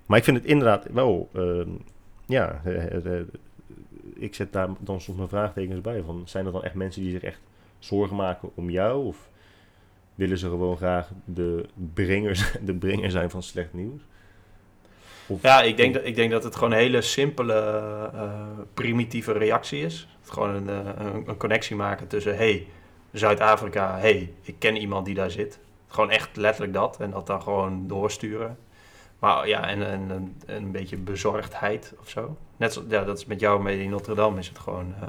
Maar ik vind het inderdaad wel, ehm, ja, ik zet daar dan soms mijn vraagtekens bij. Van, zijn er dan echt mensen die zich echt zorgen maken om jou? Of willen ze gewoon graag de brenger, de brenger zijn van slecht nieuws? Of, ja, ik denk, dat, ik denk dat het gewoon een hele simpele, uh, primitieve reactie is. Gewoon een, een, een, connectie maken tussen, hey, Zuid-Afrika, hey, ik ken iemand die daar zit. Gewoon echt letterlijk dat. En dat dan gewoon doorsturen. Maar ja, en, en, en een beetje bezorgdheid of zo. Net zo, ja, dat is met jou mee in Notre Dame is het gewoon... Uh,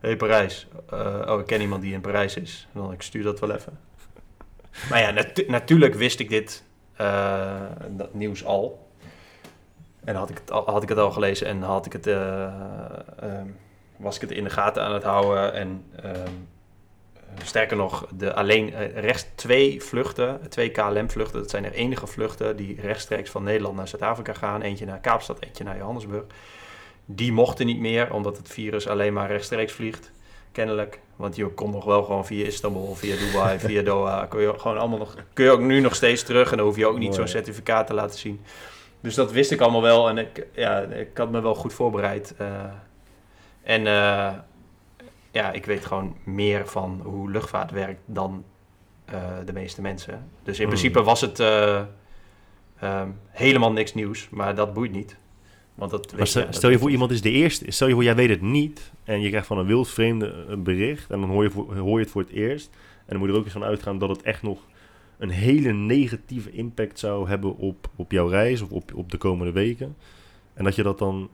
hey Parijs, uh, oh ik ken iemand die in Parijs is. Dan ik stuur dat wel even. Maar ja, natu natuurlijk wist ik dit uh, dat nieuws al. En had ik, het al, had ik het al gelezen en had ik het, was ik het in de gaten aan het houden. En ehm, sterker nog, de alleen rechts twee vluchten, twee KLM-vluchten, dat zijn er enige vluchten die rechtstreeks van Nederland naar Zuid-Afrika gaan. Eentje naar Kaapstad, eentje naar Johannesburg. Die mochten niet meer, omdat het virus alleen maar rechtstreeks vliegt. Kennelijk. Want je kon nog wel gewoon via Istanbul, via Dubai, via Doha. Kun je gewoon allemaal nog. Kun je ook nu nog steeds terug. En dan hoef je ook niet zo'n certificaat te laten zien. Dus dat wist ik allemaal wel. En ik, ja, ik had me wel goed voorbereid. Uh, en uh, ja, ik weet gewoon meer van hoe luchtvaart werkt dan uh, de meeste mensen. Dus in Hmm. principe was het um, helemaal niks nieuws. Maar dat boeit niet. Want dat, maar stel, je, stel je voor, iemand is de eerste. Stel je voor, jij weet het niet. En je krijgt van een wild vreemde een bericht. En dan hoor je, voor, hoor je het voor het eerst. En dan moet je er ook eens van uitgaan dat het echt nog een hele negatieve impact zou hebben op, op jouw reis of op, op de komende weken. En dat je dat dan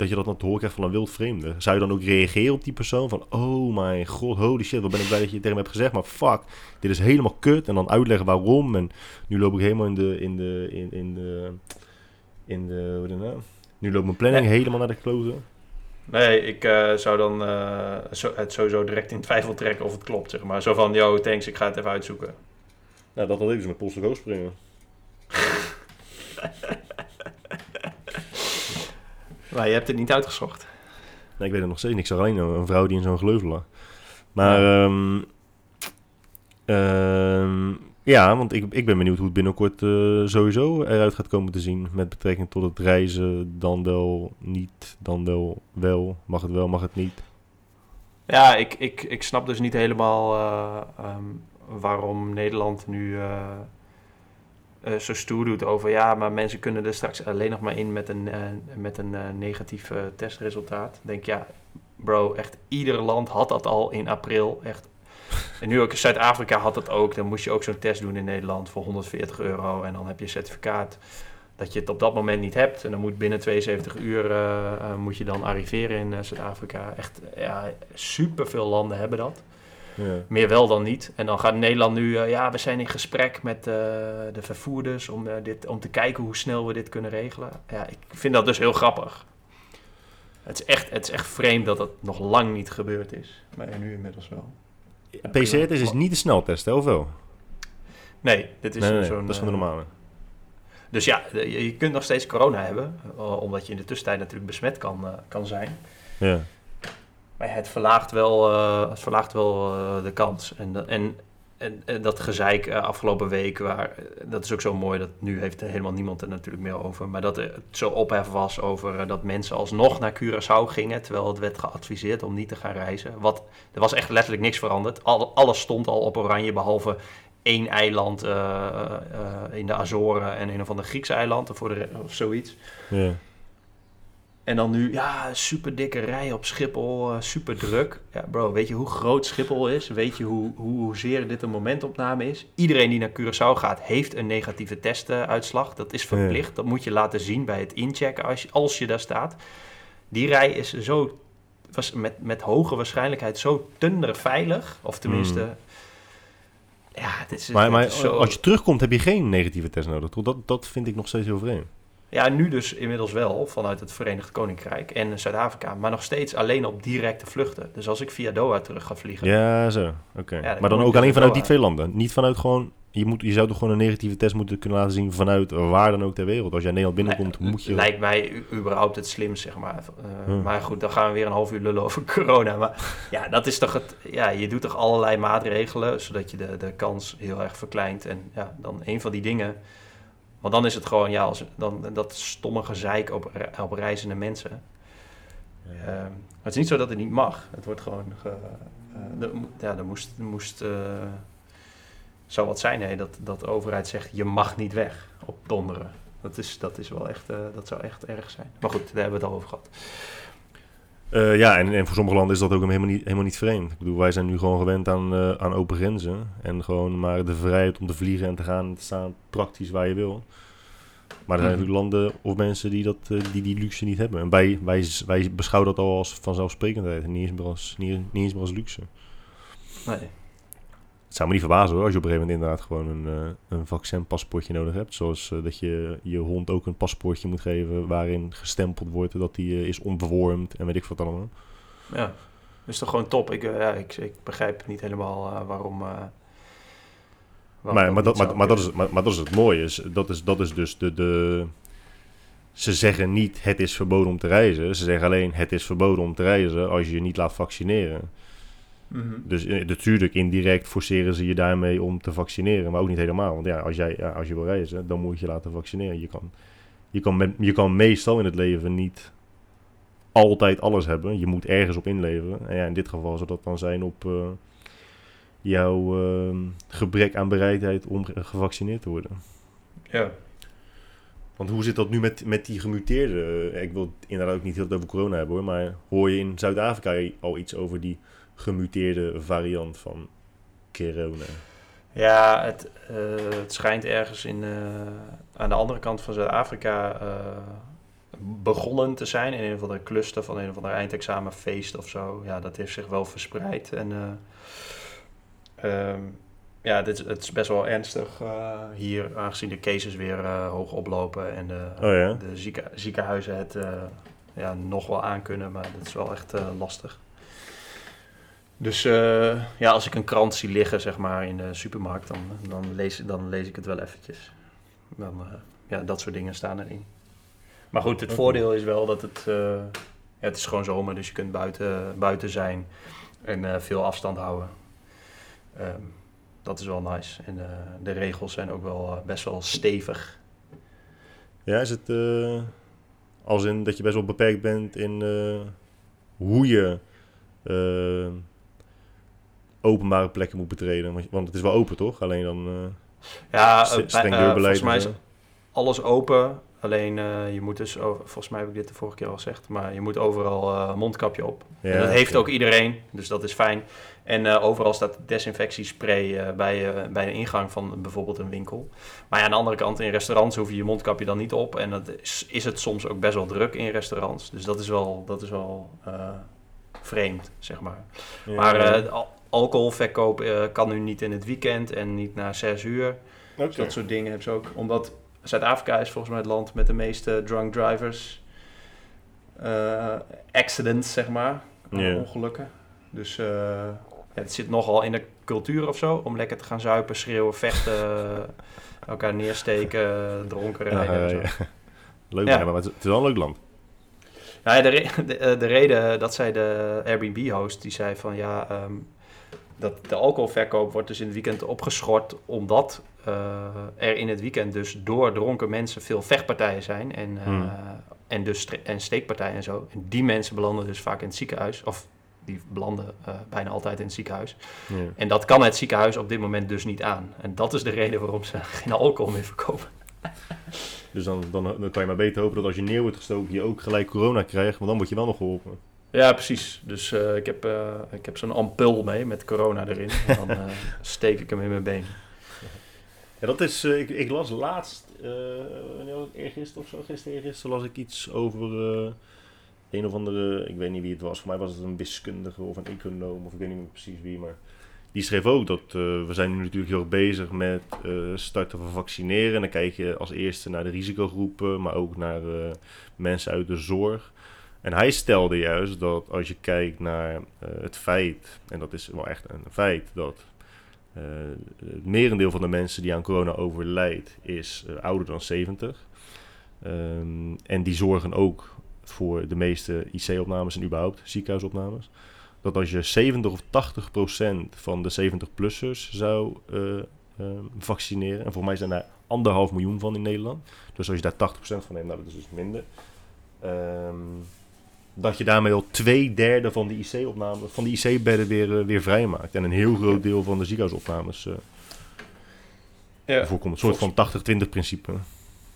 dat je dat dan te horen krijgt van een wild vreemde. Zou je dan ook reageren op die persoon van... Oh mijn god, holy shit, wat ben ik blij dat je het tegen me hebt gezegd. Maar fuck, dit is helemaal kut. En dan uitleggen waarom. En nu loop ik helemaal in de... In de, in, in de, in de dan nou? Nu loopt mijn planning nee. helemaal naar de kloten. Nee, ik uh, zou dan uh, zo, het sowieso direct in twijfel trekken of het klopt, zeg maar. Zo van, yo, thanks, ik ga het even uitzoeken. Nou, dat had ik dus met Polse springen. Maar je hebt het niet uitgezocht. Nee, ik weet het nog steeds. Ik zag alleen een vrouw die in zo'n gleuvel lag. Maar ja, um, um, ja want ik, ik ben benieuwd hoe het binnenkort uh, sowieso eruit gaat komen te zien. Met betrekking tot het reizen, dan wel niet, dan wel wel. Mag het wel, mag het niet. Ja, ik, ik, ik snap dus niet helemaal uh, um, waarom Nederland nu uh, zo stoer doet over ja, maar mensen kunnen er straks alleen nog maar in met een, met een negatief testresultaat. Denk ja, bro, echt ieder land had dat al in april. Echt. En nu ook Zuid-Afrika had dat ook. Dan moest je ook zo'n test doen in Nederland voor 140 euro. En dan heb je een certificaat dat je het op dat moment niet hebt. En dan moet binnen 72 uur moet je dan arriveren in Zuid-Afrika. Echt, ja, superveel landen hebben dat. Ja. Meer wel dan niet. En dan gaat Nederland nu, ja, we zijn in gesprek met de vervoerders om, dit, om te kijken hoe snel we dit kunnen regelen. Ja, ik vind dat dus heel grappig. Het is echt, het is echt vreemd dat dat nog lang niet gebeurd is. Maar nu inmiddels wel. Ja, PCR-test is niet de sneltest, hè, of wel? Nee, dit is nee, nee, zo'n... dat is van de normale. Dus ja, je, kunt nog steeds corona hebben, omdat je in de tussentijd natuurlijk besmet kan, kan zijn. Ja. Maar het verlaagt wel, het verlaagt wel de kans. En, en, en, en dat gezeik uh, afgelopen week, waar, dat is ook zo mooi, dat nu heeft helemaal niemand er natuurlijk meer over. Maar dat het zo ophef was over dat mensen alsnog naar Curaçao gingen, terwijl het werd geadviseerd om niet te gaan reizen. Wat, er was echt letterlijk niks veranderd. Al, alles stond al op oranje, behalve één eiland in de Azoren en een of ander Griekse eiland of, voor de, of zoiets. En dan nu, ja, super dikke rij op Schiphol, uh, super druk. Ja, bro, weet je hoe groot Schiphol is? Weet je hoe, hoe, hoezeer dit een momentopname is? Iedereen die naar Curaçao gaat, heeft een negatieve testuitslag. Dat is verplicht. Ja. Dat moet je laten zien bij het inchecken als je, als je daar staat. Die rij is zo, was met, met hoge waarschijnlijkheid zo veilig. Of tenminste... Mm. Ja, het is, maar, maar is zo... als je terugkomt heb je geen negatieve test nodig. Dat, dat vind ik nog steeds heel vreemd. Ja, nu dus inmiddels wel vanuit het Verenigd Koninkrijk en Zuid-Afrika, maar nog steeds alleen op directe vluchten. Dus als ik via Doha terug ga vliegen. Ja, zo. Oké. maar dan ook dus alleen vanuit die twee landen. Niet vanuit gewoon... Je, moet, je zou toch gewoon een negatieve test moeten kunnen laten zien vanuit waar dan ook ter wereld. Als jij Nederland binnenkomt, moet je... Lijkt mij überhaupt het slimst, zeg maar. Eh, Hmm. Maar goed, dan gaan we weer een half uur lullen over corona. Maar ja, dat is toch het. Ja, je doet toch allerlei maatregelen zodat je de, de kans heel erg verkleint. En ja, dan een van die dingen. Want dan is het gewoon, ja, als, dan, dat stomme gezeik op, op reizende mensen. Ja. Ehm, het is niet zo dat het niet mag. Het wordt gewoon. Ge, eh, er, ja, er moest. Er moest eh, zou wat zijn, hè, dat, dat de overheid zegt: je mag niet weg op donderen. Dat, is, dat, is wel echt, eh, dat zou echt erg zijn. Maar goed, daar hebben we het al over gehad. Eh, ja, en, en voor sommige landen is dat ook helemaal niet, helemaal niet vreemd. Ik bedoel, wij zijn nu gewoon gewend aan, eh, aan open grenzen. En gewoon maar de vrijheid om te vliegen en te gaan en te staan praktisch waar je wil. Maar er zijn Mhm. natuurlijk landen of mensen die, dat, eh, die die luxe niet hebben. En wij, wij, wij beschouwen dat al als vanzelfsprekendheid en niet eens meer als, niet, niet eens meer als luxe. Nee. Het zou me niet verbazen hoor, als je op een gegeven moment inderdaad gewoon een, eh, een vaccinpaspoortje nodig hebt. Zoals eh, dat je je hond ook een paspoortje moet geven waarin gestempeld wordt dat hij eh, is onbewormd en weet ik wat allemaal. Ja, dat is toch gewoon top. Ik, ja, ik, ik begrijp niet helemaal waarom. Maar, maar, dat, maar, dat is, maar, maar dat is het mooie. Is, dat, is, dat is dus de, de... Ze zeggen niet het is verboden om te reizen. Ze zeggen alleen het is verboden om te reizen als je je niet laat vaccineren. Mhm. Dus eh, natuurlijk indirect forceren ze je daarmee om te vaccineren. Maar ook niet helemaal. Want ja, als, jij, ja, als je wil reizen, dan moet je laten vaccineren. Je kan, je, kan met, je kan meestal in het leven niet altijd alles hebben. Je moet ergens op inleveren. En ja, in dit geval zou dat dan zijn op eh, jouw eh, gebrek aan bereidheid om ge- gevaccineerd te worden. Ja. Want hoe zit dat nu met, met die gemuteerde? Ik wil het inderdaad ook niet heel veel over corona hebben hoor. Maar hoor je in Zuid-Afrika al iets over die gemuteerde variant van corona? Ja, het, eh, het schijnt ergens in, eh, aan de andere kant van Zuid-Afrika eh, begonnen te zijn. In een of andere cluster van een of ander eindexamenfeest of zo. Ja, dat heeft zich wel verspreid. En eh, ehm, ja, dit, is- het is best wel ernstig hier, aangezien de cases weer hoog oplopen. En de, Oh ja? de zieke, ziekenhuizen het ja, nog wel aankunnen, maar dat is wel echt lastig. Dus eh, ja, als ik een krant zie liggen, zeg maar, in de supermarkt, dan, dan, lees, dan lees ik het wel eventjes. Dan, eh, ja, dat soort dingen staan erin. Maar goed, het voordeel is wel dat het... eh, ja, het is gewoon zomer, dus je kunt buiten, buiten zijn en veel afstand houden. Ehm, dat is wel nice. En de regels zijn ook wel best wel stevig. Ja, is het als in dat je best wel beperkt bent in hoe je openbare plekken moet betreden? Want, het is wel open toch? Alleen dan eh, Ja, eh, streng eh, deurbeleid. volgens mij is alles open. Alleen eh, je moet dus, volgens mij heb ik dit de vorige keer al gezegd, maar je moet overal eh, mondkapje op. Ja, En dat heeft ook iedereen, dus dat is fijn. En eh, overal staat desinfectiespray eh, bij, eh, bij de ingang van bijvoorbeeld een winkel. Maar ja, aan de andere kant, in restaurants hoef je je mondkapje dan niet op. En dat is, is het soms ook best wel druk in restaurants. Dus dat is wel, dat is wel eh, vreemd, zeg maar. Ja, Maar ja. eh, al- alcoholverkoop eh, kan nu niet in het weekend en niet na zes uur. Dus dat soort dingen hebben ze ook. Omdat Zuid-Afrika is volgens mij het land met de meeste drunk drivers. eh, accidents, zeg maar. Ongelukken. Dus eh, het zit nogal in de cultuur of zo. Om lekker te gaan zuipen, schreeuwen, vechten. elkaar neersteken, dronken rijden. en zo. ja. Leuk, Ja. maar het is, wel een leuk land. Nou ja, de, re- de, de reden dat zei de Airbnb-host, die zei van ja, ehm, dat de alcoholverkoop wordt dus in het weekend opgeschort, omdat eh, er in het weekend dus door dronken mensen veel vechtpartijen zijn en, eh, Hmm. en dus en steekpartijen en zo. En die mensen belanden dus vaak in het ziekenhuis, of die belanden eh, bijna altijd in het ziekenhuis. Ja. En dat kan het ziekenhuis op dit moment dus niet aan. En dat is de reden waarom ze geen alcohol meer verkopen. Dus dan, dan, dan kan je maar beter hopen dat als je neer wordt gestoken, je ook gelijk corona krijgt. Want dan word je wel nog geholpen. Ja, precies. Dus eh, ik heb, eh, ik heb zo'n ampul mee met corona erin. En dan eh, steek ik hem in mijn been. Ja, dat is, ik, ik las laatst, wanneer was het? eergisteren of zo, gisteren eergisteren las ik iets over een of andere, ik weet niet wie het was, voor mij was het een wiskundige of een econoom of ik weet niet meer precies wie, maar die schreef ook dat we zijn nu natuurlijk heel erg bezig met starten van vaccineren. En dan kijk je als eerste naar de risicogroepen, maar ook naar mensen uit de zorg. En hij stelde juist dat als je kijkt naar het feit, en dat is wel echt een feit, dat het merendeel van de mensen die aan corona overlijdt is ouder dan 70. Ehm, en die zorgen ook voor de meeste IC-opnames en überhaupt ziekenhuisopnames. Dat als je 70 of 80 procent van de 70-plussers zou uh, uh, vaccineren, en voor mij zijn daar anderhalf miljoen van in Nederland, dus als je daar 80 procent van neemt, nou, dat is dus minder, um, dat je daarmee al twee derde van de IC-opnames, van de IC-bedden weer, uh, weer vrijmaakt. En een heel groot deel van de ziekenhuisopnames ja. voorkomt. Een soort van 80-20 principe.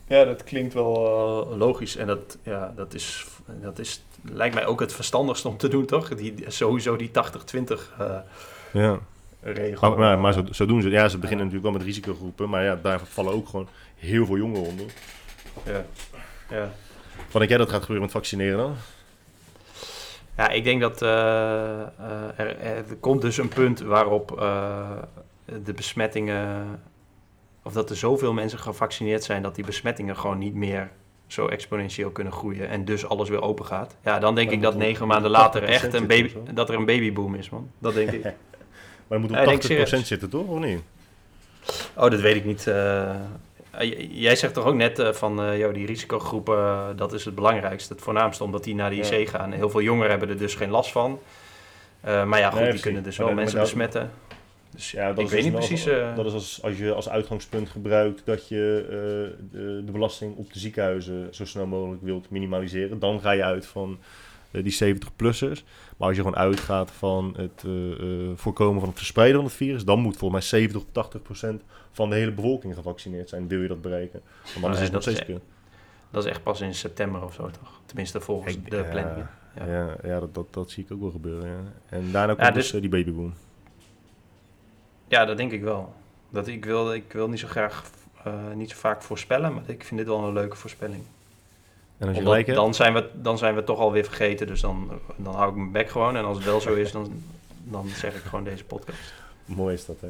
Ja, dat klinkt wel logisch. En dat, ja, dat, is, dat is lijkt mij ook het verstandigste om te doen, toch? Die, sowieso die 80-20 uh, eh, ja. regel. Maar, maar, maar zo, zo, doen ze. Ja, ze beginnen natuurlijk wel met risicogroepen, maar ja, daar vallen ook gewoon heel veel jongeren onder. Ja. ja. Wat denk jij dat gaat gebeuren met vaccineren dan? Ja, ik denk dat uh, er, er, komt dus een punt waarop de besmettingen, of dat er zoveel mensen gevaccineerd zijn dat die besmettingen gewoon niet meer zo exponentieel kunnen groeien en dus alles weer open gaat. Ja, dan denk ik dat negen maanden later echt een baby, dat er een babyboom is, man. Dat denk ik. maar het moet op 80% zitten, toch? Of niet? Oh, dat weet ik niet. Uh, jij zegt toch ook net uh, van, uh, joh, die risicogroepen, dat is het belangrijkste, het voornaamste, omdat die naar de IC gaan. Heel veel jongeren hebben er dus geen last van. maar ja, goed, die kunnen dus wel mensen besmetten. Dus ja, dat ik weet niet precies. Uh... Dat is als, als je als uitgangspunt gebruikt dat je uh, de, de, belasting op de ziekenhuizen zo snel mogelijk wilt minimaliseren. Dan ga je uit van die 70-plussers. Maar als je gewoon uitgaat van het voorkomen van het verspreiden van het virus, dan moet volgens mij 70 tot 80 procent van de hele bevolking gevaccineerd zijn. Wil je dat bereiken? Want anders is het nog steeds kunnen. Dat is echt pas in september of zo, toch? Tenminste, volgens de planning. Ja, ja, ja dat, dat, dat, zie ik ook wel gebeuren. Ja. En daarna komt dus, dus die babyboom. Ja, dat denk ik wel. Dat, ik, wil, ik wil niet zo graag, uh, niet zo vaak voorspellen, maar ik vind dit wel een leuke voorspelling. En als je gelijk hebt? Dan zijn, we, dan zijn we toch alweer vergeten, dus dan, dan hou ik mijn bek gewoon. En als het wel zo is, dan, dan zeg ik gewoon deze podcast. Mooi is dat, hè?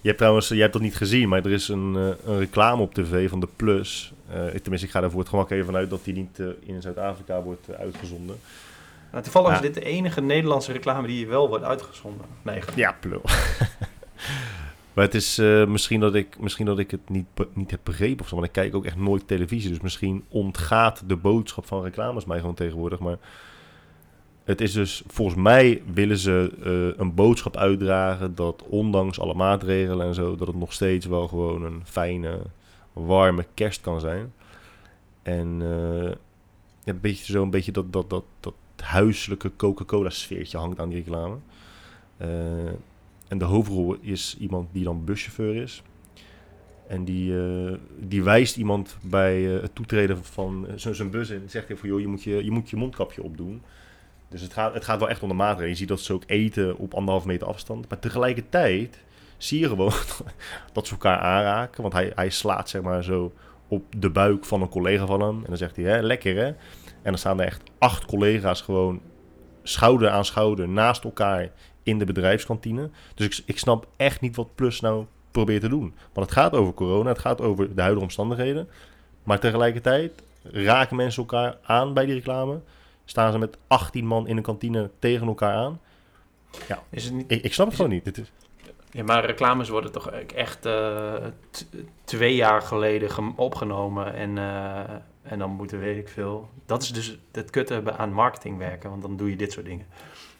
Je hebt trouwens, jij hebt dat niet gezien, maar er is een, uh, een reclame op tv van de Plus. Uh, tenminste, ik ga er voor het gemak even vanuit dat die niet uh, in Zuid-Afrika wordt uitgezonden. Nou, toevallig is dit de enige Nederlandse reclame die wel wordt uitgezonden. Nee, ja, plul. Maar het is uh, misschien, dat ik, misschien dat ik het niet, niet heb begrepen of zo. Want ik kijk ook echt nooit televisie. Dus misschien ontgaat de boodschap van reclames mij gewoon tegenwoordig. Maar het is dus, volgens mij willen ze uh, een boodschap uitdragen dat ondanks alle maatregelen en zo, dat het nog steeds wel gewoon een fijne, warme kerst kan zijn. En ja, een beetje zo een beetje dat, dat, dat, dat huiselijke Coca-Cola sfeertje hangt aan die reclame. Uh, en de hoofdrol is iemand die dan buschauffeur is. En die, uh, die wijst iemand bij uh, het toetreden van zijn bus in. Zegt hij van, joh, je moet je, je moet je mondkapje opdoen. Dus het gaat, het gaat wel echt om de maatregelen. Je ziet dat ze ook eten op anderhalf meter afstand. Maar tegelijkertijd zie je gewoon dat ze elkaar aanraken. Want hij, hij slaat zeg maar zo op de buik van een collega van hem. En dan zegt hij, hè, lekker hè. En dan staan er echt acht collega's gewoon schouder aan schouder naast elkaar in de bedrijfskantine. Dus ik, ik snap echt niet wat Plus nou probeert te doen. Want het gaat over corona, het gaat over de huidige omstandigheden. Maar tegelijkertijd raken mensen elkaar aan bij die reclame. Staan ze met 18 man in een kantine tegen elkaar aan. Ja, is het niet, ik, ik snap het gewoon niet. Dit is... Ja, maar reclames worden toch echt uh, twee jaar geleden opgenomen. En, uh, en dan moeten weet ik veel. Dat is dus het kutte aan marketing werken. Want dan doe je dit soort dingen.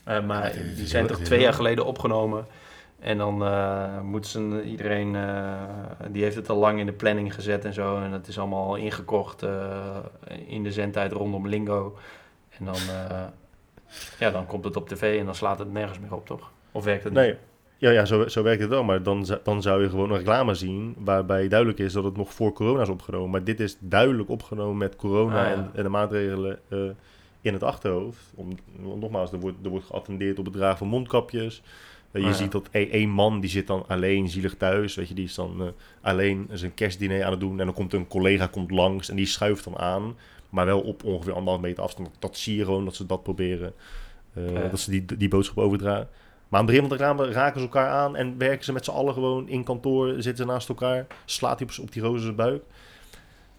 Uh, maar die zijn toch twee jaar geleden opgenomen. En dan uh, moeten ze iedereen, uh, die heeft het al lang in de planning gezet en zo. En het is allemaal ingekocht in de zendtijd rondom Lingo. En dan, ja, dan komt het op tv en dan slaat het nergens meer op, toch? Of werkt het nee. niet? Ja, ja zo, zo werkt het wel. Maar dan, dan zou je gewoon een reclame zien waarbij duidelijk is dat het nog voor corona is opgenomen. Maar dit is duidelijk opgenomen met corona ah, en, en, de maatregelen in het achterhoofd. Om, nogmaals, er wordt, er wordt geattendeerd op het dragen van mondkapjes. Uh, je ah, ziet dat e-, één man die zit dan alleen zielig thuis. Weet je, die is dan uh, alleen zijn kerstdiner aan het doen. En dan komt een collega komt langs en die schuift dan aan. Maar wel op ongeveer anderhalf meter afstand. Dat zie je gewoon dat ze dat proberen. Uh, Dat ze die, die boodschap overdragen. Maar aan het begin van de raken ze elkaar aan en werken ze met z'n allen gewoon in kantoor, zitten ze naast elkaar, slaat hij op, op die roze buik.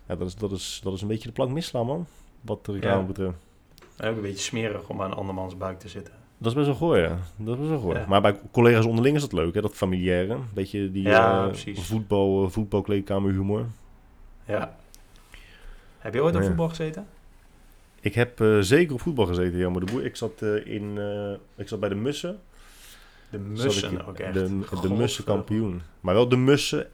Ja, dat is, dat, is, dat is een beetje de plank misslaan, man. Wat de reclame Ja. betreft. Ook een beetje smerig om aan andermans buik te zitten. Dat is best wel gooi, ja. Dat is best wel gooi. Ja. Maar bij collega's onderling is dat leuk, hè? Dat familiaire. Beetje die Ja, eh, voetbal, eh, voetbalkleedkamerhumor. Ja. Heb je ooit op voetbal gezeten? Ik heb eh, zeker op voetbal gezeten, Jan de Boer. Ik zat, in, ik zat bij de Mussen. De mussen in- ook echt. De, Mussen kampioen. Maar wel de Mussen,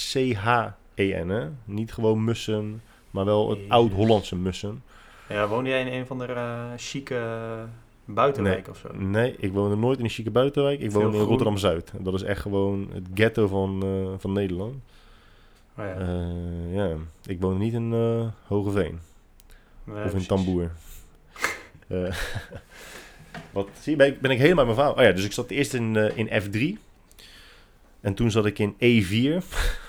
M-U-S-S-C-H-E-N, hè? Niet gewoon Mussen, maar wel het oud-Hollandse Mussen. Ja, woonde jij in een van de eh chique buitenwijk of zo? Nee, ik woonde nooit in een chique buitenwijk. Ik Veel woonde in. Rotterdam-Zuid. Dat is echt gewoon het ghetto van, eh, van Nederland. Oh, ja. Eh, ja, ik woonde niet in eh Hogeveen. Nee, of in. Tamboer. Wat, zie je, ben ik, ben ik helemaal mijn verhaal. Oh ja, dus ik zat eerst in, in F3. En toen zat ik in E4.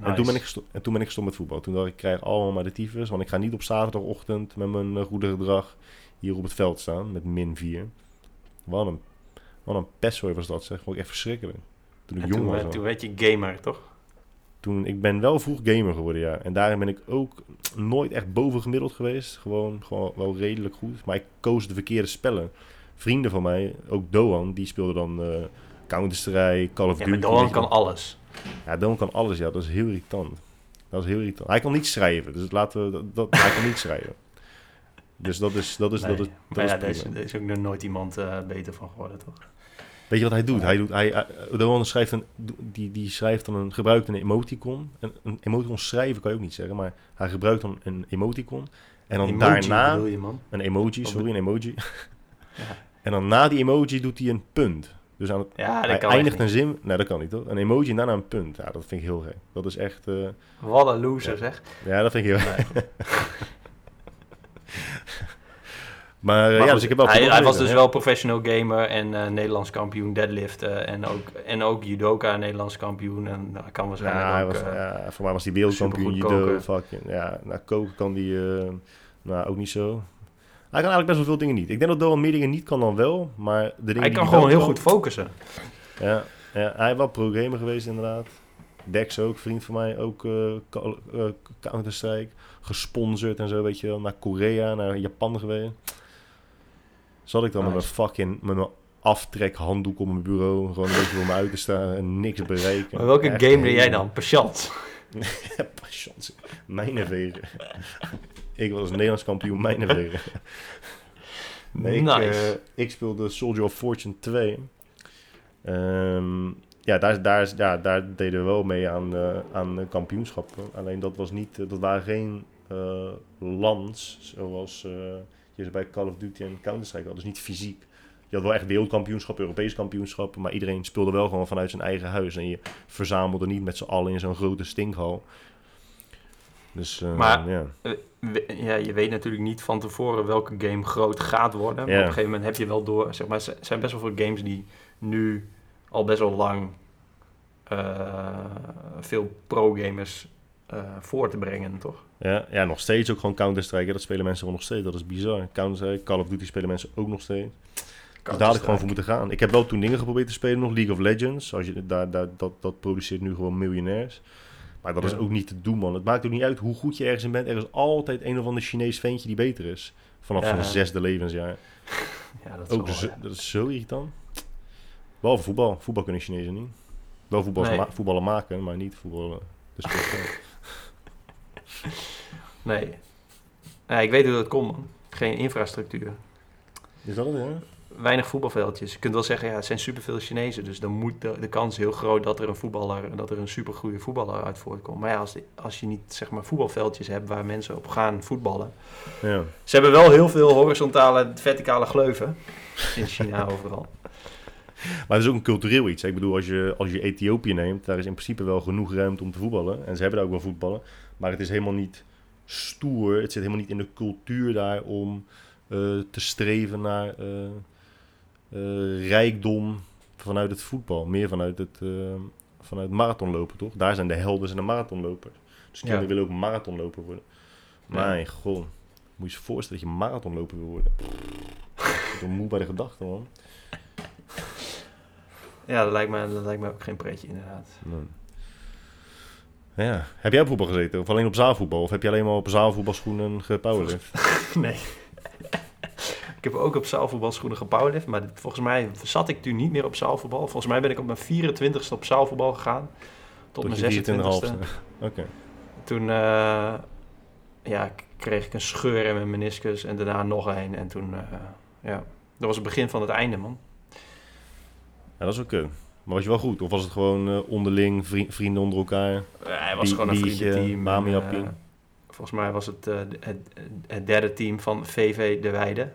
En, toen ben ik gesto- en toen ben ik gestopt met voetbal. Toen dacht ik, ik krijg allemaal maar de tyfus. Want ik ga niet op zaterdagochtend met mijn eh, goede gedrag hier op het veld staan. Met min 4. Wat een, wat een pestzooi was dat zeg. Vond ik echt verschrikkelijk. Toen ik En jong toen, was. al. toen werd je gamer, toch? Toen, ik ben wel vroeg gamer geworden, ja. En daarin ben ik ook nooit echt bovengemiddeld geweest. Gewoon, gewoon wel redelijk goed. Maar ik koos de verkeerde spellen. Vrienden van mij, ook Doan, die speelde dan eh Counter-Strike, Call of Ja, Duty. maar Dolan weet je kan alles. Ja, Doan kan alles, ja. Dat is heel irritant. Dat is heel irritant. Hij kan niet schrijven, dus laten we... Dat, dat, hij kan niet schrijven. Dus dat is... Dat is, Nee, dat is, dat maar is ja, daar is, ook nog nooit iemand eh, beter van geworden, toch? Weet je wat hij doet? Hij doet hij, hij- Doan schrijft een, die, die schrijft dan een, gebruikt een emoticon. Een, een emoticon schrijven kan je ook niet zeggen, maar hij gebruikt dan een emoticon. En dan Emoji daarna... je, man? Een emoji, sorry, een emoji. Ja. En dan na die emoji doet hij een punt. Dus aan het, Ja, dat kan eindigt een zin... Nee, dat kan niet, toch? Een emoji en daarna een punt. Ja, dat vind ik heel gek. Dat is echt... eh, Wat een loser, Ja. zeg. ja, dat vind ik heel Nee. Maar, eh, Maar ja, dus ik heb wel... hij, was dus wel professional gamer en eh, Nederlands kampioen deadliften. En ook, en ook judoka Nederlands kampioen. En nou, kan waarschijnlijk Ja, hij ook... was, ja, voor mij was hij wereldkampioen supergoed judo. koken. Fucking, ja, nou, koken kan die nou, ook niet zo. Hij kan eigenlijk best wel veel dingen niet. Ik denk dat Doan meer dingen niet kan dan wel, maar de dingen hij kan gewoon heel goed focussen. Ja, ja, hij is wel pro-gamer geweest inderdaad. Dex ook, vriend van mij, ook eh, Counter-Strike. Gesponsord en zo, weet je wel. Naar Korea, naar Japan geweest. Zat ik dan met mijn fucking, met mijn aftrekhanddoek op mijn bureau. Gewoon een beetje voor me uit te staan en niks bereiken. Maar welke Echt game deed jij dan? Patience. Ja, Patience. Mijnenvegen. ik was Nederlands kampioen mijnenvegen. Nee, ik, nice. eh, ik speelde Soldier of Fortune 2. Ehm, ja, daar, daar, ja, daar deden we wel mee aan, eh, aan kampioenschappen. Alleen dat, was niet, eh, dat waren geen eh lands zoals je ze bij Call of Duty en Counter-Strike had. Dus niet fysiek. Je had wel echt wereldkampioenschappen, Europese kampioenschappen. Maar iedereen speelde wel gewoon vanuit zijn eigen huis. En je verzamelde niet met z'n allen in zo'n grote stinkhal. Dus eh, Maar- ja. Eh, we- ja, je weet natuurlijk niet van tevoren welke game groot gaat worden. Maar op een gegeven moment heb je wel door. Zeg maar, er zijn best wel veel games die nu al best wel lang eh, veel pro-gamers eh, voor te brengen, toch? Ja, ja, nog steeds ook gewoon Counter-Strike. Dat spelen mensen gewoon nog steeds. Dat is bizar. Counter-Strike, Call of Duty spelen mensen ook nog steeds. Dus daar had ik gewoon voor moeten gaan. Ik heb wel toen dingen geprobeerd te spelen nog. League of Legends. Als je, daar, daar, dat, dat produceert nu gewoon miljonairs. Maar dat is ook niet te doen, man. Het maakt ook niet uit hoe goed je ergens in bent. Er is altijd een of ander Chinees ventje die beter is. Vanaf zijn zesde levensjaar. Ja, dat is Ook wel, zo, dat is zo irritant. Behalve voetbal. Voetbal kunnen Chinezen niet. Wel voetbal Nee. ma- voetballen maken, maar niet voetballen. Dus sport. Nee. nee. Ik weet hoe dat komt, man. Geen infrastructuur. is dat het, ja? Weinig voetbalveldjes. Je kunt wel zeggen, ja, het zijn superveel Chinezen. Dus dan moet de, de kans heel groot dat er een voetballer, dat er een supergoeie voetballer uit voortkomt. Maar ja, als, als je niet zeg maar voetbalveldjes hebt waar mensen op gaan voetballen. Ja. Ze hebben wel heel veel horizontale, en verticale gleuven. In China overal. Maar het is ook een cultureel iets. Ik bedoel, als je, als je Ethiopië neemt, daar is in principe wel genoeg ruimte om te voetballen. En ze hebben daar ook wel voetballen. Maar het is helemaal niet stoer. Het zit helemaal niet in de cultuur daar om eh, te streven naar eh, rijkdom vanuit het voetbal. Meer vanuit het eh, vanuit marathonlopen, toch? Daar zijn de helden zijn de marathonlopers. Dus kinderen Ja. willen ook marathonloper worden. Ja. Mijn god. Moet je je voorstellen dat je marathonloper wil worden. Ik ben moe bij de gedachte, man. ja, dat lijkt, me, dat lijkt me ook geen pretje inderdaad. Nee. Ja. Heb jij op voetbal gezeten? Of alleen op zaalvoetbal? Of heb je alleen maar op zaalvoetbalschoenen gepowerlift? Nee. Ik heb ook op zaalvoetbalschoenen gepowerlift, maar volgens mij zat ik toen niet meer op zaalvoetbal. Volgens mij ben ik op mijn 24ste op zaalvoetbal gegaan. Tot, Tot mijn je 26ste. 24e. Oké. Toen eh, ja, kreeg ik een scheur in mijn meniscus en daarna nog een. En toen, eh, ja, dat was het begin van het einde, man. Ja, dat is ook kut. Maar was je wel goed? Of was het gewoon eh, onderling, vri- vrienden onder elkaar? Hij was gewoon een vriendenteam. eh, volgens mij was het het, het derde team van VV De Weide.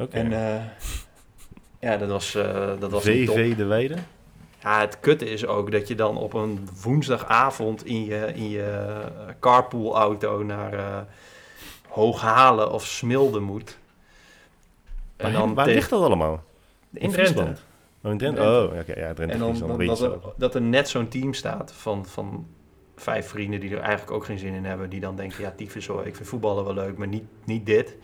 Oké. En eh, ja, dat was, eh dat was. VV De Weide? Ja, het kutte is ook dat je dan op een woensdagavond in je, in je carpoolauto naar eh Hooghalen of Smilde moet. En dan waar tegen- ligt dat allemaal? in Friesland? Drenthe. Oh, in Drenthe? Drenthe. Oh, oké. ja, Drenthe, En dan, dan dat, er, zo. dat er net zo'n team staat van, van vijf vrienden die er eigenlijk ook geen zin in hebben. Die dan denken, ja, tyfus hoor, ik vind voetballen wel leuk, maar niet, niet dit.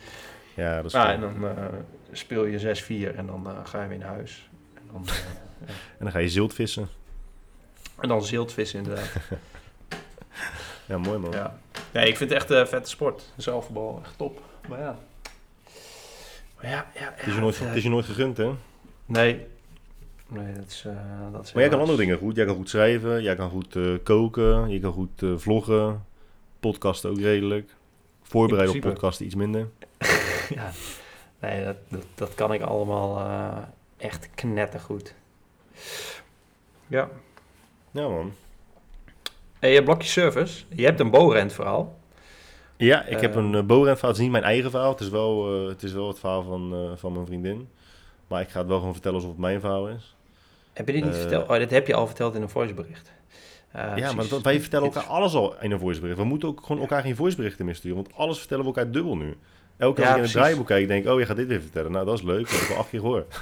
Ja, dat is en dan eh, speel je 6-4 en dan eh, ga je weer naar huis. En dan, eh. En dan ga je zilt vissen. en dan ziltvissen inderdaad. Ja, mooi man. Ja. Nee, ik vind het echt een vette sport. Zelfbal, echt top. Maar ja. Maar ja, ja, Het, is je nooit, het is je nooit gegund, hè? Nee. Nee, dat is... eh dat is Maar jij kan andere dingen goed. Jij kan goed schrijven, jij kan goed koken, je kan goed vloggen. Podcasten ook redelijk. Voorbereiden op podcasten iets minder. ja. Nee, dat, dat, dat kan ik allemaal eh, echt knettergoed. Ja. Ja man. Hey, je blokje service. Je hebt een bowrent verhaal. Ja, ik heb Eh. een uh, verhaal. Het is niet mijn eigen verhaal. Het is wel, eh, het, is wel het verhaal van, eh, van mijn vriendin. Maar ik ga het wel gewoon vertellen alsof het mijn verhaal is. Heb je dit niet verteld? Oh, dit heb je al verteld in een voicebericht. Eh, ja, precies. maar dat, wij vertellen elkaar alles al in een voicebericht. We moeten ook gewoon elkaar geen voiceberichten meer sturen. Want alles vertellen we elkaar dubbel nu. Elke keer Ja, in het draaiboek kijk, denk ik... Oh, je gaat dit weer vertellen. Nou, dat is leuk. Dat heb ik al acht keer gehoord.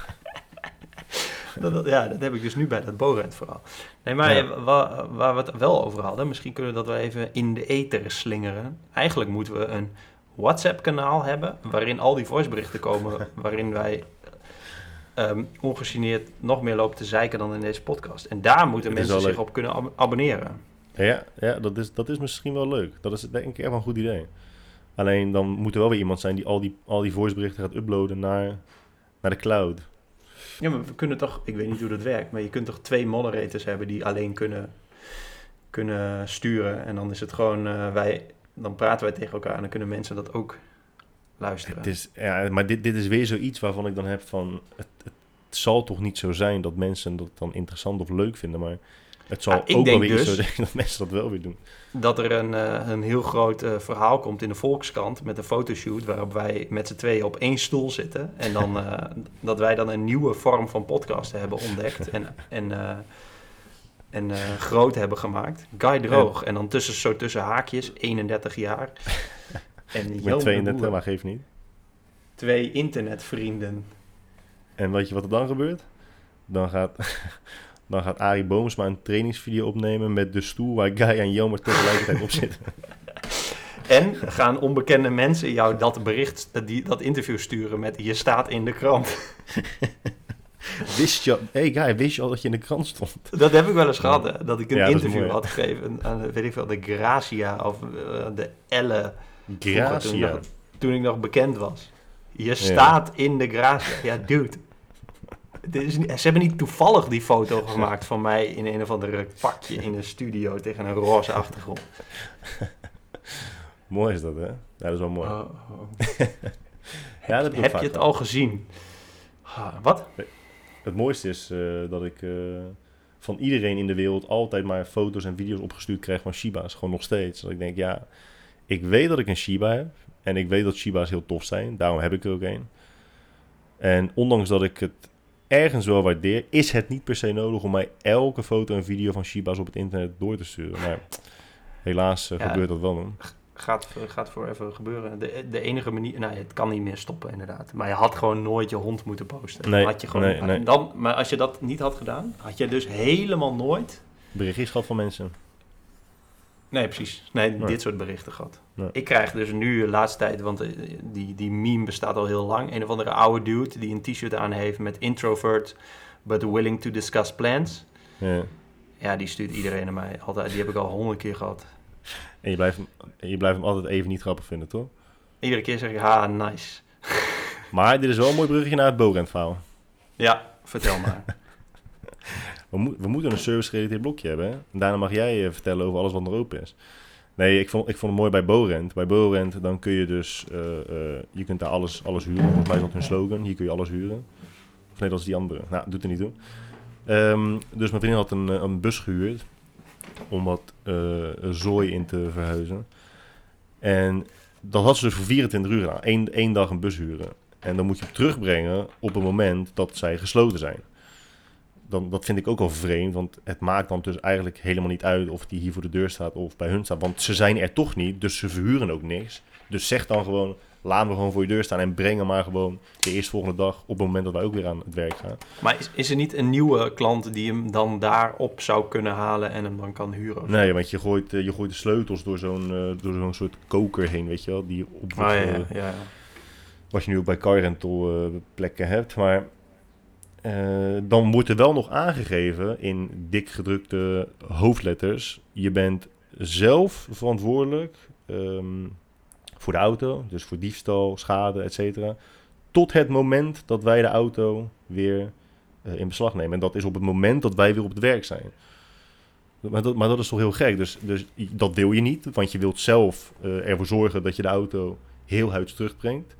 Dat, dat- ja, dat heb ik dus nu bij dat Borent verhaal. Nee, maar Ja. eh, wa- waar we het wel over hadden, misschien kunnen we dat wel even in de ether slingeren. Eigenlijk moeten we een WhatsApp-kanaal hebben waarin al die voiceberichten komen, waarin wij ongegeneerd nog meer lopen te zeiken dan in deze podcast. En daar moeten mensen zich op kunnen ab- abonneren. Ja, ja dat, is, dat is misschien wel leuk. Dat is denk ik echt wel een goed idee. Alleen dan moet er wel weer iemand zijn die al die, al die voiceberichten gaat uploaden naar, naar de cloud. Ja, maar we kunnen toch, ik weet niet hoe dat werkt, maar je kunt toch twee moderators hebben die alleen kunnen, kunnen sturen. En dan is het gewoon, eh, wij, dan praten wij tegen elkaar en dan kunnen mensen dat ook luisteren. Het is, ja, maar dit, dit is weer zoiets waarvan ik dan heb van... Het, het zal toch niet zo zijn dat mensen dat dan interessant of leuk vinden, maar... Het zal Ja, ik ook wel weer dus- zo zijn dat mensen dat wel weer doen. Dat er een, eh, een heel groot eh, verhaal komt in de Volkskrant met een fotoshoot waarop wij met z'n tweeën op één stoel zitten. En dan, eh, dat wij dan een nieuwe vorm van podcasten hebben ontdekt en, en, en groot hebben gemaakt. Guy Droog. En dan tussen, zo tussen haakjes, 31 jaar. En Ik ben de 32, Boer. maar geeft niet. Twee internetvrienden. En weet je wat er dan gebeurt? Dan gaat, dan gaat Arie Boomsma een trainingsvideo opnemen met de stoel waar Guy en Jelmer tegelijkertijd op zitten. En gaan onbekende mensen jou dat bericht, die, dat interview sturen met je staat in de krant. Wist je, hey Guy, wist je al dat je in de krant stond? Dat heb ik wel eens gehad, hè, dat ik een Ja, interview had gegeven aan, de- weet ik veel, de Gracia of eh, de Elle. vroeger, Toen, ik Gracia. nog, toen ik nog bekend was. Je staat in de Gracia. Ja, dude. Is ze hebben niet toevallig die foto gemaakt van mij in een of andere pakje in een studio tegen een roze achtergrond. Mooi is dat, hè? Dat is wel mooi. Oh, oh. ja, dat heb je het al gezien? Wat? Het mooiste is eh, dat ik eh, van iedereen in de wereld altijd maar foto's en video's opgestuurd krijg van Shiba's. Gewoon nog steeds. Dat ik denk, ja, ik weet dat ik een Shiba heb. En ik weet dat Shiba's heel tof zijn. Daarom heb ik er ook een. En ondanks dat ik het ergens wel waardeer, is het niet per se nodig om mij elke foto en video van Shiba's op het internet door te sturen. Maar helaas eh, Ja. gebeurt dat wel. man. Gaat, gaat voor even gebeuren. De, de enige manier... Nou, het kan niet meer stoppen inderdaad. Maar je had gewoon nooit je hond moeten posten. Nee, had je gewoon, nee, nee. Dan, maar als je dat niet had gedaan, had je dus helemaal nooit... Berichtjes gehad van mensen. Nee, precies. Nee, Nee. dit soort berichten gehad. Nee. Ik krijg dus nu de laatste tijd, want eh, die, die meme bestaat al heel lang. Een of andere oude dude die een t-shirt aan heeft met introvert, but willing to discuss plans. Ja. Ja, die stuurt iedereen naar mij. Altijd, die heb ik al honderd keer gehad. En je blijft, hem, en je blijft hem altijd even niet grappig vinden, toch? Iedere keer zeg ik, ha, nice. Maar dit is wel een mooi bruggetje naar het Borent verhaal. Ja, vertel maar. We, moet- we moeten een service-gerelateerd blokje hebben. En daarna mag jij eh, vertellen over alles wat nog open is. Nee, ik vond, ik vond het mooi bij Borent. Bij Borent dan kun je dus... eh, eh, je kunt daar alles, alles huren. Volgens mij hun slogan. Hier kun je alles huren. Of nee, dat die andere. Nou, doet er niet toe. Ehm, dus mijn vriendin had een, een bus gehuurd. Om wat eh, zooi in te verhuizen. En dat had ze dus voor 24 uur gedaan. Eén, één dag een bus huren. En dan moet je hem terugbrengen op het moment dat zij gesloten zijn dan, dat vind ik ook al vreemd, want het maakt dan dus eigenlijk helemaal niet uit of die hier voor de deur staat of bij hun staat. Want ze zijn er toch niet, dus ze verhuren ook niks. Dus zeg dan gewoon, laat me gewoon voor je deur staan en breng hem maar gewoon de eerstvolgende dag op het moment dat wij ook weer aan het werk gaan. Maar is, is er niet een nieuwe klant die hem dan daarop zou kunnen halen en hem dan kan huren? Nee, want je gooit, eh, je gooit de sleutels door zo'n eh, door zo'n soort koker heen, weet je wel, die op Ah, ja, eh, ja, ja. wat je nu ook bij car rental eh, plekken hebt. Maar eh, dan wordt er wel nog aangegeven in dik gedrukte hoofdletters. Je bent zelf verantwoordelijk ehm, voor de auto, dus voor diefstal, schade, et cetera. Tot het moment dat wij de auto weer eh, in beslag nemen. En dat is op het moment dat wij weer op het werk zijn. Maar dat, maar dat is toch heel gek. Dus, dus dat wil je niet, want je wilt zelf eh, ervoor zorgen dat je de auto heel huids terugbrengt.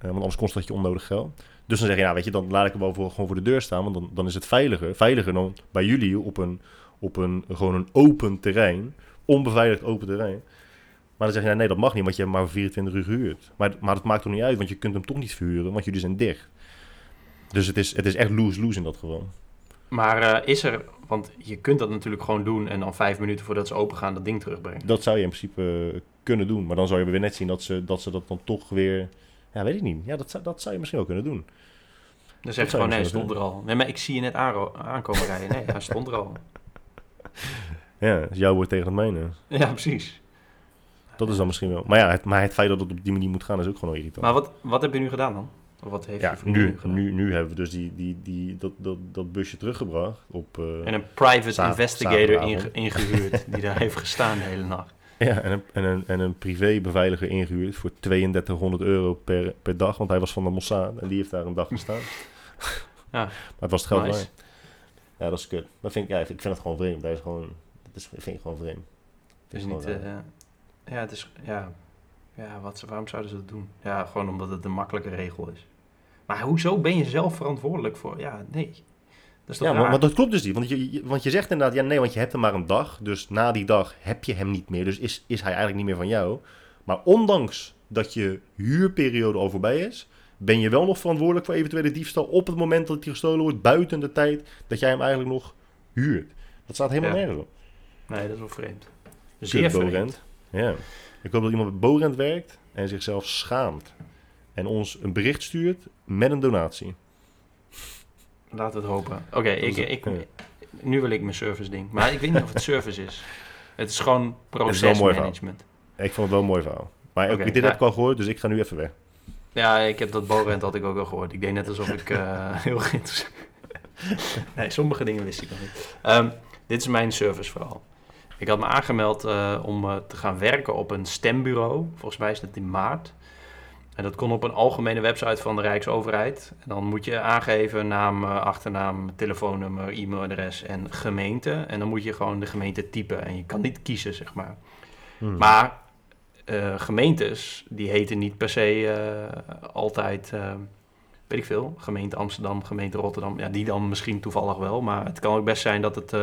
Want anders kost dat je onnodig geld. Dus dan zeg je, nou weet je, dan laat ik hem wel voor, gewoon voor de deur staan. Want dan, dan is het veiliger. Veiliger dan bij jullie op een, op een gewoon een open terrein. Onbeveiligd open terrein. Maar dan zeg je, nou, nee dat mag niet, want je hebt maar voor 24 uur gehuurd. Maar, maar dat maakt toch niet uit, want je kunt hem toch niet verhuren, want jullie zijn dicht. Dus het is, het is echt lose-lose in dat geval. Maar eh, is er, want je kunt dat natuurlijk gewoon doen en dan vijf minuten voordat ze open gaan dat ding terugbrengen. Dat zou je in principe kunnen doen. Maar dan zou je weer net zien dat ze dat, ze dat dan toch weer... Ja, weet ik niet. Ja, dat zou, dat zou je misschien wel kunnen doen. Dan zeg je gewoon, je nee, hij stond er al. Nee, maar ik zie je net aankomen rijden. Nee, hij stond er al. Ja, dus jouw woord tegen het mijne. Ja, precies. Dat is dan misschien wel. Maar ja, het, maar het feit dat het op die manier moet gaan is ook gewoon irritant. Maar wat, wat heb je nu gedaan dan? Of wat heeft je ja, vriendin nu, gedaan? nu, nu hebben we dus die, die, die, dat, dat, dat busje teruggebracht op... eh, En een private investigator inge- ingehuurd die daar heeft gestaan de hele nacht. Ja, en een, en een, en een privébeveiliger ingehuurd voor 3200 euro per, per dag. Want hij was van de Mossad en die heeft daar een dag gestaan. Ja. Maar het was het geld Nice. Ja, dat is kut. Dat vind ik, ja, ik vind het gewoon vreemd. Dat is gewoon, dat is, vind ik gewoon vreemd. Het is niet... eh, ja, het is... Ja, ja wat, ze- waarom zouden ze dat doen? Ja, gewoon omdat het een makkelijke regel is. Maar hoezo ben je zelf verantwoordelijk voor? Ja, nee. Dat Ja, maar, dat klopt dus niet. Want je, je- want je zegt inderdaad, ja nee, want je hebt hem maar een dag. Dus na die dag heb je hem niet meer. Dus is, is hij eigenlijk niet meer van jou. Maar ondanks dat je huurperiode al voorbij is, ben je wel nog verantwoordelijk voor eventuele diefstal op het moment dat hij gestolen wordt, buiten de tijd dat jij hem eigenlijk nog huurt. Dat staat helemaal Ja. nergens op. Nee, dat is wel vreemd. Zeer vreemd. Borent. Ja. Ik hoop dat iemand bij Borent werkt en zichzelf schaamt. En ons een bericht stuurt met een donatie. Laten we het hopen. Oké, ik, ik, nu wil ik mijn service ding. Maar ik weet niet of het service is. Het is gewoon procesmanagement. Ik vond het wel een mooi verhaal. Maar Oké, dit heb ik al gehoord, dus ik ga nu even weg. Ja, ik heb dat Borent had ik ook al gehoord. Ik deed net alsof ik eh, heel geïnteresseerd... nee, sommige dingen wist ik nog niet. Ehm, dit is mijn serviceverhaal. Ik had me aangemeld eh, om eh, te gaan werken op een stembureau. Volgens mij is dat in maart. En dat kon op een algemene website van de Rijksoverheid. En dan moet je aangeven naam, eh, achternaam, telefoonnummer, e-mailadres en gemeente. En dan moet je gewoon de gemeente typen. En je kan niet kiezen, zeg maar. Hmm. Maar eh, gemeentes, die heten niet per se eh, altijd, weet ik veel, gemeente Amsterdam, gemeente Rotterdam. Ja, die dan misschien toevallig wel. Maar het kan ook best zijn dat het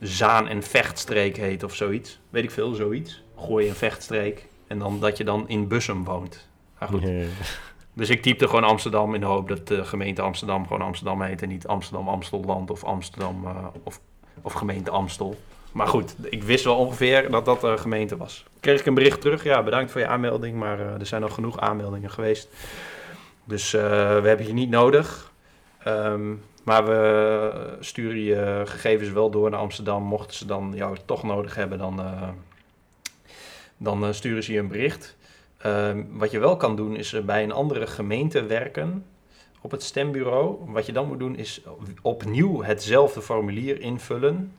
Zaan- en Vechtstreek heet of zoiets. Weet ik veel, zoiets. Gooi en Vechtstreek. En dan dat je dan in Bussum woont. Maar goed. Dus ik typte gewoon Amsterdam in de hoop dat de gemeente Amsterdam gewoon Amsterdam heet en niet Amsterdam Amstelland of Amsterdam eh, of, of gemeente Amstel. Maar goed, ik wist wel ongeveer dat dat de gemeente was. Kreeg ik een bericht terug, ja bedankt voor je aanmelding, maar eh, er zijn al genoeg aanmeldingen geweest. Dus eh, we hebben je niet nodig. Ehm, maar we sturen je gegevens wel door naar Amsterdam. Mochten ze dan jou toch nodig hebben, dan, dan eh, sturen ze je een bericht. Ehm, wat je wel kan doen, is eh, bij een andere gemeente werken op het stembureau. Wat je dan moet doen, is opnieuw hetzelfde formulier invullen.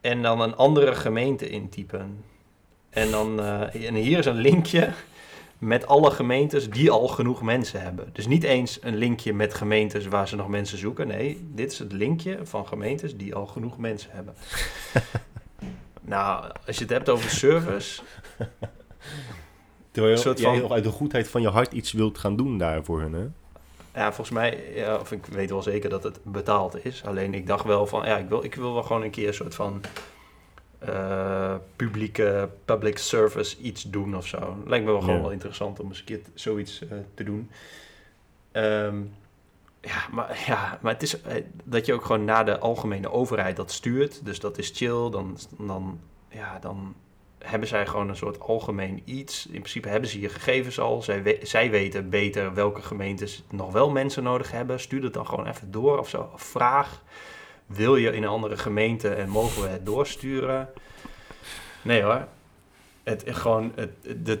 En dan een andere gemeente intypen. En, dan, eh, en hier is een linkje met alle gemeentes die al genoeg mensen hebben. Dus niet eens een linkje met gemeentes waar ze nog mensen zoeken. Nee, dit is het linkje van gemeentes die al genoeg mensen hebben. nou, als je het hebt over service. Terwijl Een soort jij van- nog uit de goedheid van je hart iets wilt gaan doen daar voor hun, hè? Ja, volgens mij, ja, of ik weet wel zeker dat het betaald is. Alleen ik dacht wel van, ja, ik wil, ik wil wel gewoon een keer een soort van eh, publieke, public service iets doen of zo. Lijkt me wel gewoon Ja. wel interessant om eens een keer zoiets eh, te doen. Ehm, ja, maar, ja, maar het is eh, dat je ook gewoon naar de algemene overheid dat stuurt. Dus dat is chill. Dan, dan, ja, dan hebben zij gewoon een soort algemeen iets. In principe hebben ze je gegevens al. Zij, zij weten beter welke gemeentes nog wel mensen nodig hebben. Stuur het dan gewoon even door of zo. Vraag. Wil je in een andere gemeente en mogen we het doorsturen? Nee hoor. Het gewoon het, de,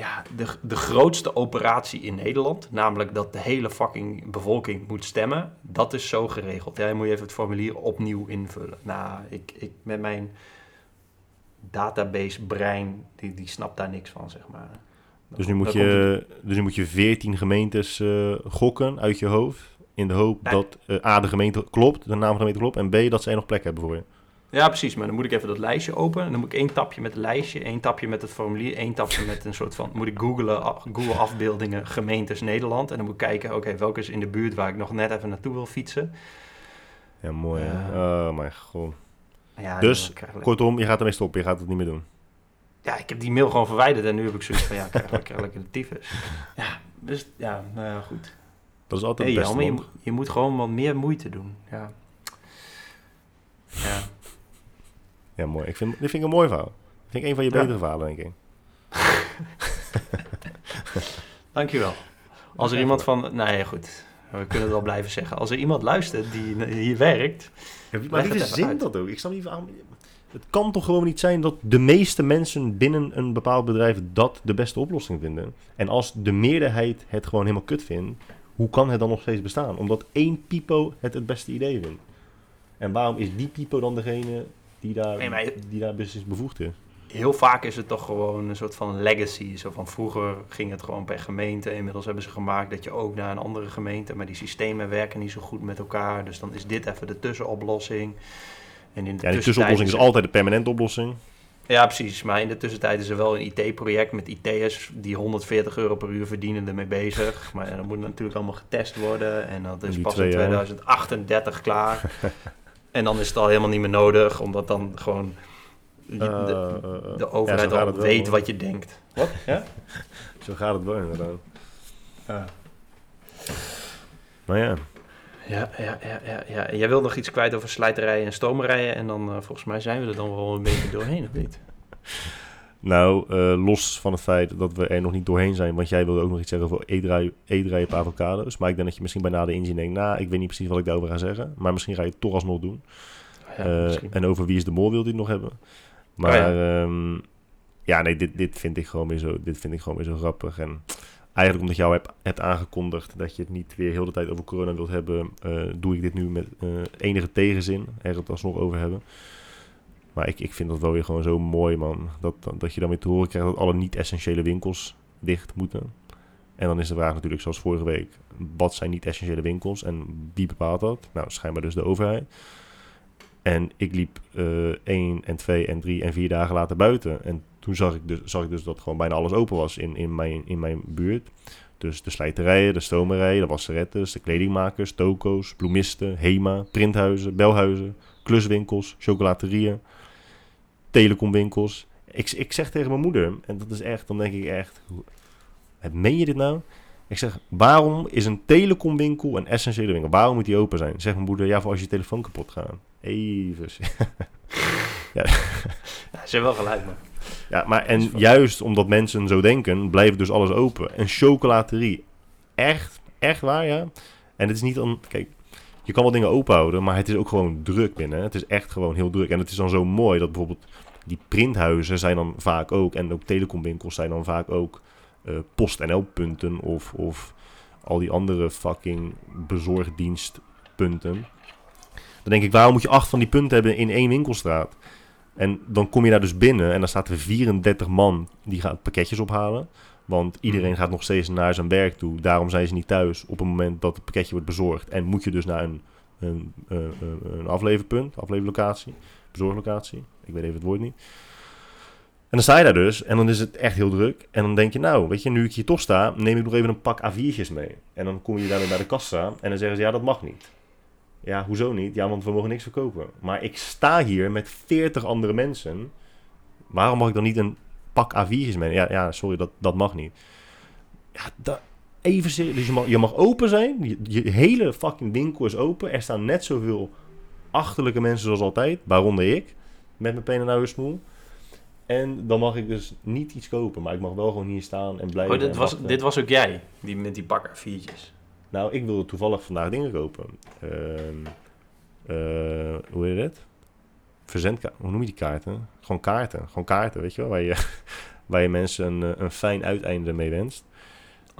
ja, de, de grootste operatie in Nederland. Namelijk dat de hele fucking bevolking moet stemmen. Dat is zo geregeld. Ja, dan moet je even het formulier opnieuw invullen. Nou, ik, ik met mijn database brein, die, die snapt daar niks van, zeg maar. Dus nu moet je, dus nu moet je 14 gemeentes eh, gokken uit je hoofd. In de hoop Nee. dat eh, A, de gemeente klopt, de naam van de gemeente klopt. En B, dat zij nog plek hebben voor je. Ja, precies. Maar dan moet ik even dat lijstje openen. En dan moet ik één tapje met het lijstje, één tapje met het formulier, één tapje met een soort van... Moet ik googlen, Google afbeeldingen gemeentes Nederland. En dan moet ik kijken, oké, welke is in de buurt waar ik nog net even naartoe wil fietsen. Ja, mooi. hè? Oh mijn god. Ja, Dus, Kortom, je gaat ermee stoppen. Je gaat het niet meer doen. ja, ik heb die mail gewoon verwijderd en nu heb ik zoiets van, ja, ik krijg lekker, lekker de tyfus. Ja, dus ja, nou ja, goed. Dat is altijd Hey, het beste. Jan, je, je moet gewoon wat meer moeite doen. Ja. Ja. Ja, mooi. Ik vind, dit vind ik een mooi verhaal. Dat vind ik een van je Ja. betere verhalen, denk ik. Dankjewel. Als er Ja, iemand van... Nou ja, goed. We kunnen het wel blijven zeggen. Als er iemand luistert die hier werkt... Ja, maar wie verzint uit. dat ook? Ik snap niet waarom... Het kan toch gewoon niet zijn dat de meeste mensen binnen een bepaald bedrijf dat de beste oplossing vinden. En als de meerderheid het gewoon helemaal kut vindt, hoe kan het dan nog steeds bestaan? Omdat één pipo het het beste idee vindt. En waarom is die pipo dan degene die daar, Nee, maar- die daar bevoegd is? Heel vaak is het toch gewoon een soort van legacy. Zo van vroeger ging het gewoon per gemeente. Inmiddels hebben ze gemaakt dat je ook naar een andere gemeente... maar die systemen werken niet zo goed met elkaar. Dus dan is dit even de tussenoplossing. En in de Ja, tussenoplossing is er- altijd de permanente oplossing. Ja, precies. Maar in de tussentijd is er wel een IT-project met IT'ers die 140 euro per uur verdienen ermee bezig. Maar dat moet natuurlijk allemaal getest worden. En dat is pas in jaar. 2038 klaar. en dan is het al helemaal niet meer nodig, omdat dan gewoon de, de, Eh, eh, de Ja, overheid al wel, weet wat je denkt. Wat? Ja? Zo gaat het wel inderdaad. Maar ja, Ja, ja, ja, ja, ja. En Jij wil nog iets kwijt over slijterijen en stomerijen. En dan, eh, volgens mij zijn we er dan wel een beetje doorheen, of niet? Nou, eh, los van het feit dat we er nog niet doorheen zijn, want jij wilde ook nog iets zeggen over e op avocado's. Maar ik denk dat je misschien bij nader inzien denkt, nou, ik weet niet precies wat ik daarover ga zeggen. Maar misschien ga je het toch alsnog doen. Ja, Eh, en over wie is de mol wilde je het nog hebben. Maar Oh ja, ja nee, dit, dit, vind ik gewoon weer zo, dit vind ik gewoon weer zo grappig. En eigenlijk omdat jou hebt, hebt aangekondigd dat je het niet weer heel de tijd over corona wilt hebben, eh, doe ik dit nu met enige tegenzin. Er het alsnog over hebben. Maar ik, ik vind dat wel weer gewoon zo mooi, man. Dat, dat, je dan weer te horen krijgt dat alle niet-essentiële winkels dicht moeten. En dan is de vraag natuurlijk, zoals vorige week, wat zijn niet-essentiële winkels en wie bepaalt dat? Nou, schijnbaar dus de overheid. En ik liep eh één en twee en drie en vier dagen later buiten. En toen zag ik dus, zag ik dus dat gewoon bijna alles open was in, in, mijn, in mijn buurt. Dus de slijterijen, de stomerijen, de wasserettes, de kledingmakers, toko's, bloemisten, HEMA, printhuizen, belhuizen, kluswinkels, chocolaterieën, telecomwinkels. Ik, ik zeg tegen mijn moeder, en dat is echt, dan denk ik echt, hoe- meen je dit nou? Ik zeg, waarom is een telecomwinkel een essentiële winkel? Waarom moet die open zijn? Zegt mijn moeder, ja, voor als je telefoon kapot gaat. Even. Ja, ze hebben wel gelijk, man. Ja, maar en juist omdat mensen zo denken, blijft dus alles open. Een chocolaterie. Echt, echt waar, ja. En het is niet dan, kijk, je kan wel dingen openhouden, maar het is ook gewoon druk binnen. Het is echt gewoon heel druk. En het is dan zo mooi dat bijvoorbeeld die printhuizen zijn dan vaak ook, en ook telecomwinkels zijn dan vaak ook uh, PostNL-punten of, of al die andere fucking bezorgdienstpunten. Dan denk ik, waarom moet je acht van die punten hebben in één winkelstraat? En dan kom je daar dus binnen en dan staat er 34 man die gaan pakketjes ophalen. Want iedereen gaat nog steeds naar zijn werk toe. Daarom zijn ze niet thuis op het moment dat het pakketje wordt bezorgd. En moet je dus naar een, een, een, een afleverpunt, afleverlocatie, bezorglocatie. Ik weet even het woord niet. En dan sta je daar dus en dan is het echt heel druk. En dan denk je, nou, weet je, nu ik hier toch sta, neem ik nog even een pak A4'tjes mee. En dan kom je daarmee bij de kassa en dan zeggen ze, ja, dat mag niet. Ja, hoezo niet? Ja, want we mogen niks verkopen. Maar ik sta hier met 40 andere mensen. Waarom mag ik dan niet een pak A4'tjes mee? Ja, ja sorry, dat, dat mag niet. Ja, dat, even serieus. Dus je mag, je mag open zijn. Je, je hele fucking winkel is open. Er staan net zoveel achterlijke mensen zoals altijd. Waaronder ik. Met mijn pen en smoel. En dan mag ik dus niet iets kopen. Maar ik mag wel gewoon hier staan en blijven. Oh, dit, was, dit was ook jij. Die met die pak A4'tjes. Nou, ik wilde toevallig vandaag dingen kopen. Uh, uh, hoe heet het? Verzendkaarten. Hoe noem je die kaarten? Gewoon kaarten. Gewoon kaarten, weet je wel? Waar je, waar je mensen een, eh, een fijn uiteinde mee wenst.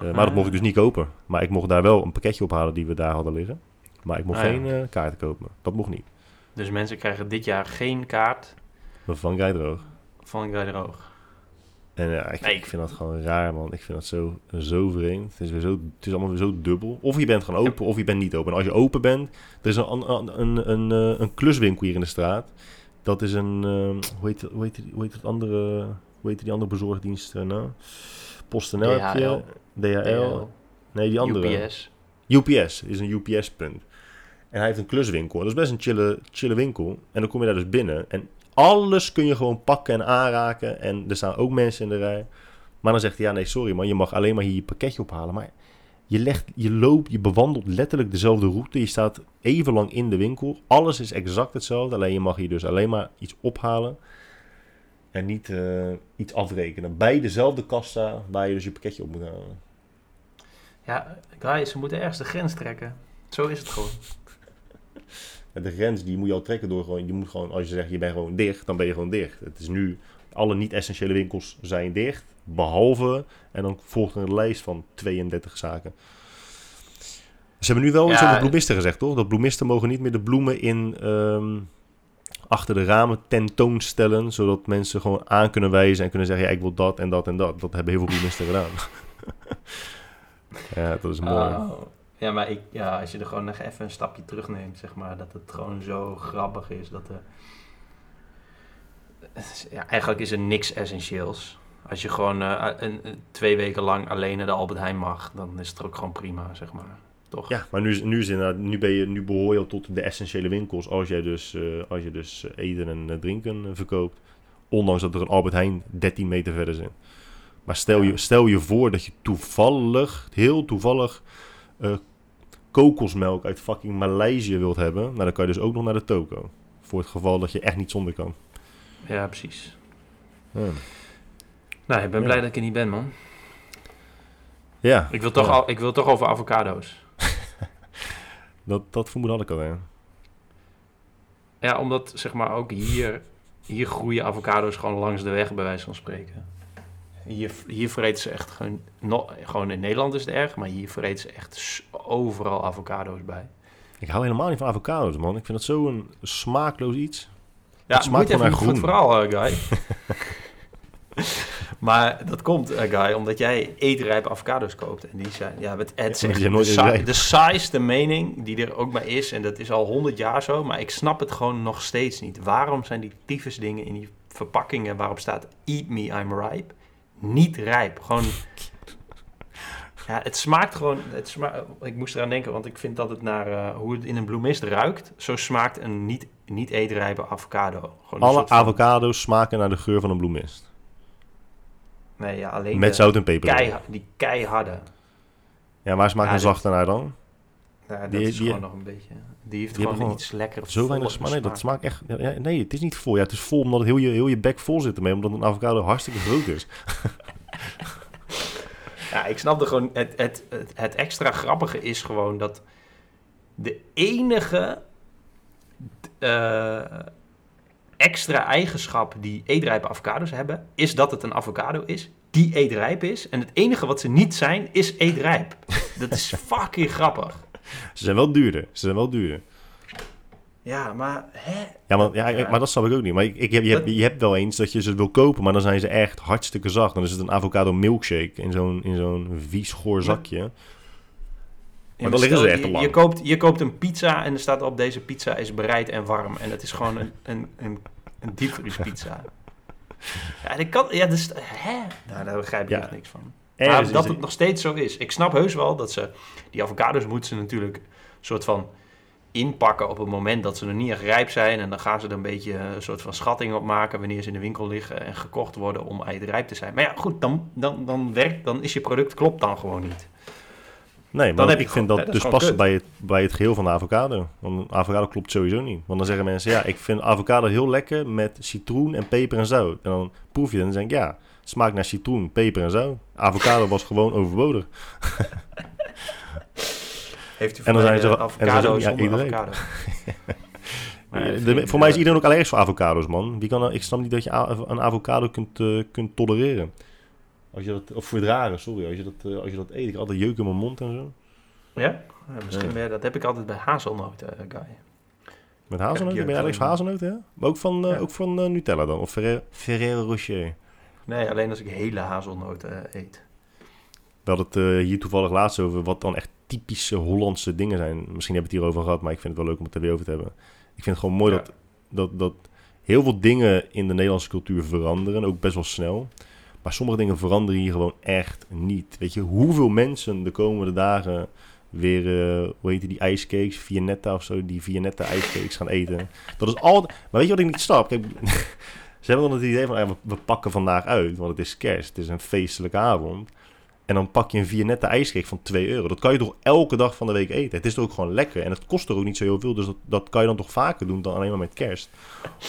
Uh, maar dat mocht ik dus niet kopen. Maar ik mocht daar wel een pakketje ophalen die we daar hadden liggen. Maar ik mocht ah, geen ja. kaarten kopen. Dat mocht niet. Dus mensen krijgen dit jaar geen kaart. Van Droog. Van Droog. En ja, ik, ik, vind dat gewoon raar, man. Ik vind dat zo, zo vreemd. Het is, weer zo, het is allemaal weer zo dubbel. Of je bent gewoon open, of je bent niet open. En als je open bent, er is een, een, een, een, eh, een kluswinkel hier in de straat. Dat is een, uh, hoe, heet, hoe, heet, hoe heet het andere, hoe heet die andere bezorgdienst nou? PostNL heb je, DHL. Nee, die andere. UPS. UPS is een UPS-punt. En hij heeft een kluswinkel. Dat is best een chille, chille winkel. En dan kom je daar dus binnen. En alles kun je gewoon pakken en aanraken. En er staan ook mensen in de rij. Maar dan zegt hij, ja nee, sorry man, je mag alleen maar hier je pakketje ophalen. Maar je, legt, je loopt, je bewandelt letterlijk dezelfde route. Je staat even lang in de winkel. Alles is exact hetzelfde. Alleen je mag hier dus alleen maar iets ophalen. En niet uh, iets afrekenen. Bij dezelfde kassa waar je dus je pakketje op moet halen. Ja, guys, ze moeten ergens de grens trekken. Zo is het gewoon de grens die moet je al trekken door gewoon, je moet gewoon, als je zegt je bent gewoon dicht, dan ben je gewoon dicht. Het is nu, alle niet-essentiële winkels zijn dicht, behalve, en dan volgt een lijst van 32 zaken. Ze hebben nu wel ja, iets over bloemisten gezegd, toch? Dat bloemisten mogen niet meer de bloemen in, um, achter de ramen tentoonstellen, zodat mensen gewoon aan kunnen wijzen en kunnen zeggen, ja, ik wil dat en dat en dat. Dat hebben heel veel bloemisten gedaan. ja, dat is mooi. Oh. Ja, maar ik, ja, als je er gewoon nog even een stapje terugneemt, zeg maar, dat het gewoon zo grappig is dat er... Ja, eigenlijk is er niks essentieels. Als je gewoon uh, een, twee weken lang alleen naar de Albert Heijn mag, dan is het ook gewoon prima, zeg maar. Toch? Ja, maar nu, nu, is nu, ben je, nu behoor je al tot de essentiële winkels als, jij dus, uh, als je dus eten en drinken verkoopt. Ondanks dat er een Albert Heijn 13 meter verder zit. Maar stel, ja. je, stel je voor dat je toevallig, heel toevallig, uh, kokosmelk uit fucking Maleisië wilt hebben, nou, dan kan je dus ook nog naar de toko. Voor het geval dat je echt niet zonder kan. Ja, precies. Ja. Nou, ik ben blij dat ik er niet ben, man. Ja. Ik wil toch, al, ik wil toch over avocado's. dat, dat vermoed had ik al, ja. Omdat zeg maar ook hier, hier groeien avocado's gewoon langs de weg, bij wijze van spreken. Hier, hier vreten ze echt gewoon, gewoon in Nederland is het erg, maar hier vreten ze echt overal avocado's bij. Ik hou helemaal niet van avocado's, man. Ik vind dat zo'n smaakloos iets. Ja, het smaakt gewoon naar groen. Goed verhaal, uh, Guy. maar dat komt, uh, Guy, omdat jij eetrijpe avocado's koopt. En die zijn, ja, het, het is ja, de, saai, de saaiste mening die er ook maar is. En dat is al honderd jaar zo, maar ik snap het gewoon nog steeds niet. Waarom zijn die tyfus dingen in die verpakkingen waarop staat Eat me, I'm ripe niet rijp. Gewoon. Ja, het smaakt gewoon. Het sma ik moest eraan denken, want ik vind dat het naar uh, hoe het in een bloemist ruikt. Zo smaakt een niet, niet eetrijpe avocado. Gewoon Alle avocado's smaken naar de geur van een bloemist. Nee, ja, alleen. Met zout en peper. Kei, die keiharde. Ja, maar smaakt ja, een zachte naar dan? Ja, dat die, is die, gewoon nog een beetje. Die heeft die gewoon, gewoon iets lekker. Zo weinig smaak. Nee, dat smaakt echt. Ja, nee, het is niet vol. Ja, het is vol omdat het heel je, heel je bek vol zit ermee. Omdat een avocado hartstikke groot is. ja, ik snap er gewoon. Het, het, het, het, extra grappige is gewoon dat. De enige eh, extra eigenschap die eetrijpe avocados hebben, is dat het een avocado is die eetrijp is. En het enige wat ze niet zijn, is eetrijp. Dat is fucking grappig. Ze zijn wel duurder. Ze zijn wel duurder. Ja, maar hè? Ja, maar, ja, Ja. maar dat snap ik ook niet. Maar ik, ik heb, je, hebt, je hebt wel eens dat je ze wil kopen, maar dan zijn ze echt hartstikke zacht. Dan is het een avocado milkshake in zo'n, in zo'n vies goor zakje. Maar dan liggen ze stel, echt te je, lang. je, koopt, je koopt een pizza en er staat op deze pizza is bereid en warm. En het is gewoon een, een, een, een diepvriespizza. Ja, dat kan... Ja, dus, hè? Nou, daar begrijp ik Ja. echt niks van. Maar dat het- nog steeds zo is. Ik snap heus wel dat ze... Die avocados moeten ze natuurlijk soort van inpakken op het moment dat ze nog niet echt rijp zijn. En dan gaan ze er een beetje een soort van schatting op maken wanneer ze in de winkel liggen en gekocht worden om eindrijp te zijn. Maar ja, goed, dan, dan, dan werkt, dan is je product klopt dan gewoon niet. Nee, maar Dan heb ik vind gewoon- dat, dus passen bij het, bij het geheel van de avocado. Want een avocado klopt sowieso niet. Want dan zeggen mensen, ja, ik vind avocado heel lekker met citroen en peper en zout. En dan proef je het en dan denk ik, ja, smaakt naar citroen, peper en zout. Avocado was gewoon overbodig. Heeft u En dan voor mij, zijn ze- eh, en dan zijn avocado ze- ja, iedereen. avocado? Maar Ja, de- vind, voor mij is eh, iedereen ook allergisch voor avocados, man. Wie kan, ik snap niet dat je een avocado kunt, eh, kunt tolereren. Als je dat, of verdragen, sorry. Als je dat, eh, als je dat eet, ik altijd jeuk in mijn mond en zo. Ja? Misschien Ja. weer, dat heb ik altijd bij hazelnoten, eh, guy. Met hazelnoten? Ben je gewoon- hazelnoten, ja? Maar ook van, eh, Ja. ook van Nutella dan? Of Ferrero, Ferrero Rocher? Nee, alleen als ik hele hazelnoten eet. We hadden het hier toevallig laatst over wat dan echt typische Hollandse dingen zijn. Misschien hebben we het hierover gehad, maar ik vind het wel leuk om het er weer over te hebben. Ik vind het gewoon mooi Ja. dat, dat, dat heel veel dingen in de Nederlandse cultuur veranderen. Ook best wel snel. Maar sommige dingen veranderen hier gewoon echt niet. Weet je, hoeveel mensen de komende dagen weer, eh, hoe heet die, ijscakes, Vianetta of zo, die Vianetta ijscakes gaan eten. Dat is altijd... Maar weet je wat ik niet snap? Kijk, ze hebben dan het idee van, we pakken vandaag uit, want het is kerst, het is een feestelijke avond. En dan pak je een Vianetta ijscake van 2 euro. Dat kan je toch elke dag van de week eten? Het is toch ook gewoon lekker. En het kost er ook niet zo heel veel. Dus dat, dat kan je dan toch vaker doen dan alleen maar met kerst.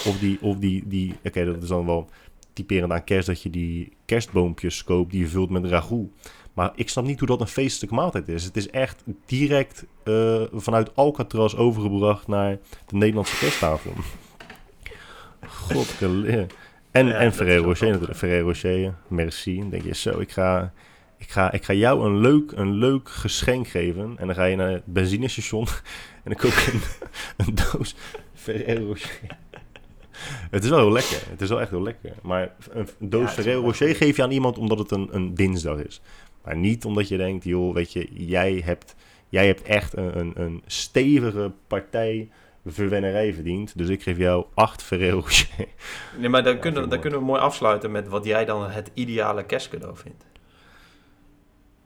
Of die, of die, die oké, dat is dan wel typerend aan kerst dat je die kerstboompjes koopt die je vult met ragout. Maar ik snap niet hoe dat een feestelijke maaltijd is. Het is echt direct eh, vanuit Alcatraz overgebracht naar de Nederlandse kersttafel. Godgeleer. En, Ja, en Ferrero Rocher natuurlijk. Ferrero Rocher, merci. Dan denk je zo, ik ga, ik ga, ik ga jou een leuk, een leuk geschenk geven. En dan ga je naar het benzinestation en dan koop je een, een doos Ferrero Rocher. Het is wel heel lekker. Het is wel echt heel lekker. Maar een, doos Ja, Ferrero Rocher geef je aan iemand omdat het een, een dinsdag is. Maar niet omdat je denkt, joh, weet je, jij hebt, jij hebt echt een, een, een stevige partij verwennerij verdiend. Dus ik geef jou acht Ferrero Rocher. Nee, maar dan, Ja, kunnen, dan mooi. kunnen we mooi afsluiten met wat jij dan het ideale kerstcadeau vindt.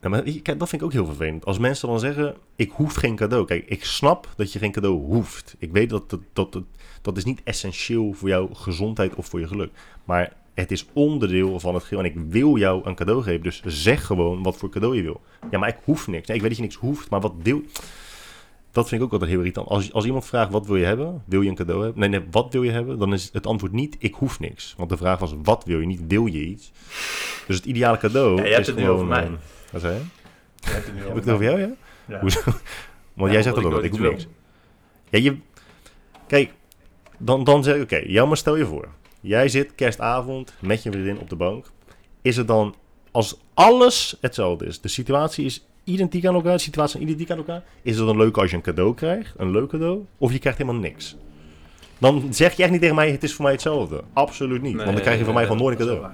Ja, maar kijk, dat vind ik ook heel vervelend. Als mensen dan zeggen, ik hoef geen cadeau. Kijk, ik snap dat je geen cadeau hoeft. Ik weet dat dat, dat, dat, dat is niet essentieel voor jouw gezondheid of voor je geluk. Maar het is onderdeel van het geheel. En ik wil jou een cadeau geven. Dus zeg gewoon wat voor cadeau je wil. Ja, maar ik hoef niks. Nee, ik weet dat je niks hoeft, maar wat wil... Dat vind ik ook altijd heel irritant. Als, als iemand vraagt, wat wil je hebben? Wil je een cadeau hebben? Nee, nee, wat wil je hebben? Dan is het antwoord niet, ik hoef niks. Want de vraag was, wat wil je? Niet, wil je iets? Dus het ideale cadeau Ja, je hebt is het nu gewoon, over mij. Wat zei je? Je hebt het nu Heb ik het over jou, ja? Ja. Hoezo? Want Ja, jij zegt dat ook, ik iets niks. Ja, je... Kijk, dan, dan zeg ik, oké, jou maar stel je voor. Jij zit kerstavond met je vriendin op de bank. Is het dan, als alles hetzelfde is, de situatie is identiek aan elkaar, de situatie is identiek aan elkaar, is het dan leuk als je een cadeau krijgt, een leuk cadeau, of je krijgt helemaal niks? Dan zeg je echt niet tegen mij, het is voor mij hetzelfde. Absoluut niet, want dan krijg je van mij gewoon nooit een cadeau.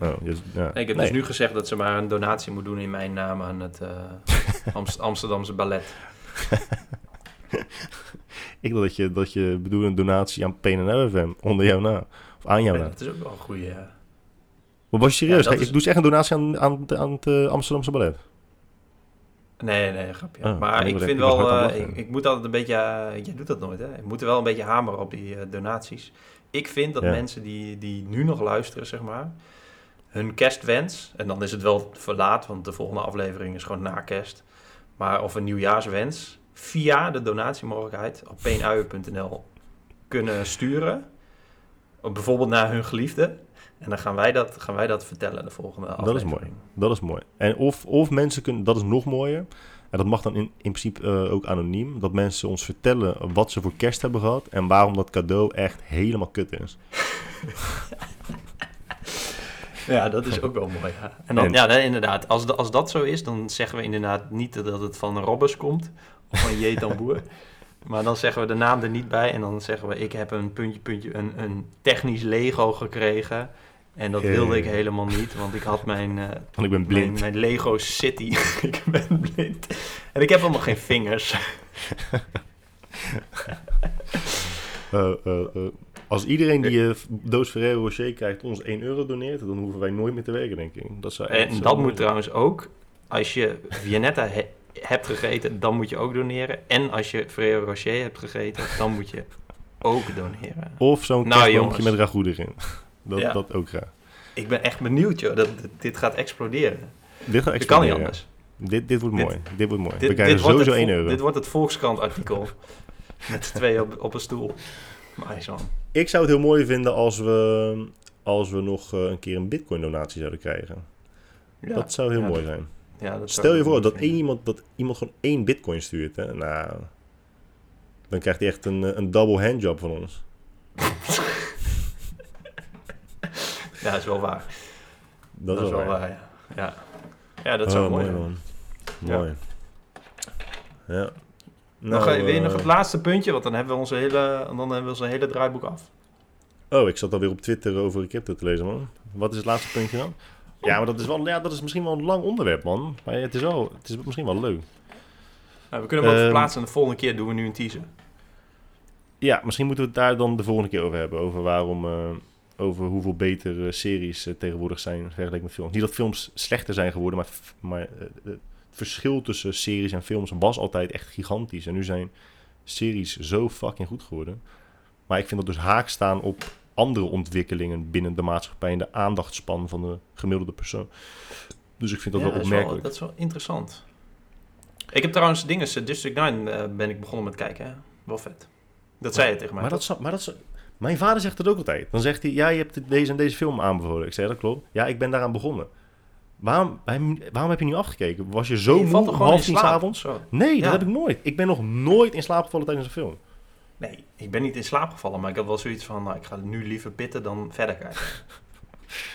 Oh, dus, ja. Nee, ik heb Nee. dus nu gezegd dat ze maar een donatie moet doen in mijn naam aan het eh, Amst- Amsterdamse ballet. Ik dacht dat je, dat je bedoelde een donatie aan PNL FM onder jouw naam. Of aan jouw Ja, naam. dat is ook wel een goede. eh, Maar was je serieus? Ja, dat Kijk, is- Ik doe ze echt een donatie aan, aan, aan het eh, Amsterdamse ballet. Nee, nee, grapje. Oh, maar ik vind wel, eh, ik, ik moet altijd een beetje, jij doet dat nooit hè, ik moet er wel een beetje hameren op die donaties. Ik vind dat Ja. mensen die, die nu nog luisteren, zeg maar, hun kerstwens, en dan is het wel verlaat, want de volgende aflevering is gewoon na kerst, maar of een nieuwjaarswens, via de donatiemogelijkheid op peenuien.nl kunnen sturen. Of bijvoorbeeld naar hun geliefde. En dan gaan wij dat, gaan wij dat vertellen de volgende Dat aflevering. is mooi. Dat is mooi. En of, of mensen kunnen, dat is nog mooier. En dat mag dan in, in principe eh, ook anoniem. Dat mensen ons vertellen wat ze voor kerst hebben gehad. En waarom dat cadeau echt helemaal kut is. Ja, dat is ook wel mooi. Ja. En dan, En- ja, inderdaad. Als, de- als dat zo is, dan zeggen we inderdaad niet dat het van Robbers komt. Of van J. Tamboer. maar dan zeggen we de naam er niet bij. En dan zeggen we, ik heb een puntje, puntje, een, een technisch Lego gekregen. En dat wilde ik helemaal niet, want ik had mijn, eh, Want ik ben blind. mijn Lego City. ik ben blind. En ik heb helemaal geen vingers. Eh, eh, eh, als iedereen die uh, doos Ferrero Rocher krijgt ons 1 euro doneert, dan hoeven wij nooit meer te werken, denk ik. Dat zou En dat moet zijn. trouwens ook, als je Vianetta he- hebt gegeten, dan moet je ook doneren. En als je Ferrero Rocher hebt gegeten, dan moet je ook doneren. Of zo'n Nou, met ragout erin. Dat, Ja. dat ook graag. Ik ben echt benieuwd, joh, dat, dit gaat exploderen. Dit gaat Dat kan niet exploderen. anders. Dit, dit wordt Dit- mooi. Dit wordt mooi. Dit, We krijgen sowieso het 1 vol- euro. Dit wordt het Volkskrant-artikel. Met z'n tweeën op, op een stoel. Ik zou het heel mooi vinden als we, als we nog eh, een keer een bitcoin donatie zouden krijgen. Ja, dat zou heel ja, mooi zijn. ja, dat Stel je voor dat, één iemand, dat iemand gewoon één bitcoin stuurt. Hè? Nou, dan krijgt hij echt een, eh, een double handjob van ons. Ja, dat is wel waar. Dat, is wel waar. ja. Ja, ja dat zou Oh, mooi zijn. Ja. Mooi. Ja. Ga je, wil je nog eh, het laatste puntje, want dan hebben we onze hele, dan hebben we onze hele draaiboek af. Oh, ik zat alweer op Twitter over crypto te lezen, man. Wat is het laatste puntje dan? Ja, maar dat is, wel, ja, dat is misschien wel een lang onderwerp, man. Maar het is, wel, het is misschien wel leuk. Nou, we kunnen hem ook Ehm, verplaatsen en de volgende keer doen we nu een teaser. Ja, misschien moeten we het daar dan de volgende keer over hebben. Over waarom, eh, over hoeveel betere series eh, tegenwoordig zijn vergeleken met films. Niet dat films slechter zijn geworden, maar, maar eh, verschil tussen series en films was altijd echt gigantisch. En nu zijn series zo fucking goed geworden. Maar ik vind dat dus haak staan op andere ontwikkelingen binnen de maatschappij en de aandachtspan van de gemiddelde persoon. Dus ik vind dat Ja, wel is wel- opmerkelijk. dat is wel interessant. Ik heb trouwens dingen, eh, District 9 eh, ben ik begonnen met kijken. Hè? Wel vet. Dat zei je tegen mij. Maar dat, toch? maar dat, mijn vader zegt het ook altijd. Dan zegt hij, ja, je hebt deze en deze film aanbevolen. Ik zeg, dat klopt. Ja, ik ben daaraan begonnen. Waarom, waarom heb je niet afgekeken? Was je zo je moe om half tien? Zo. Nee, Ja. dat heb ik nooit. Ik ben nog nooit in slaap gevallen tijdens een film. Nee, ik ben niet in slaap gevallen, maar ik had wel zoiets van, nou, ik ga nu liever pitten dan verder kijken.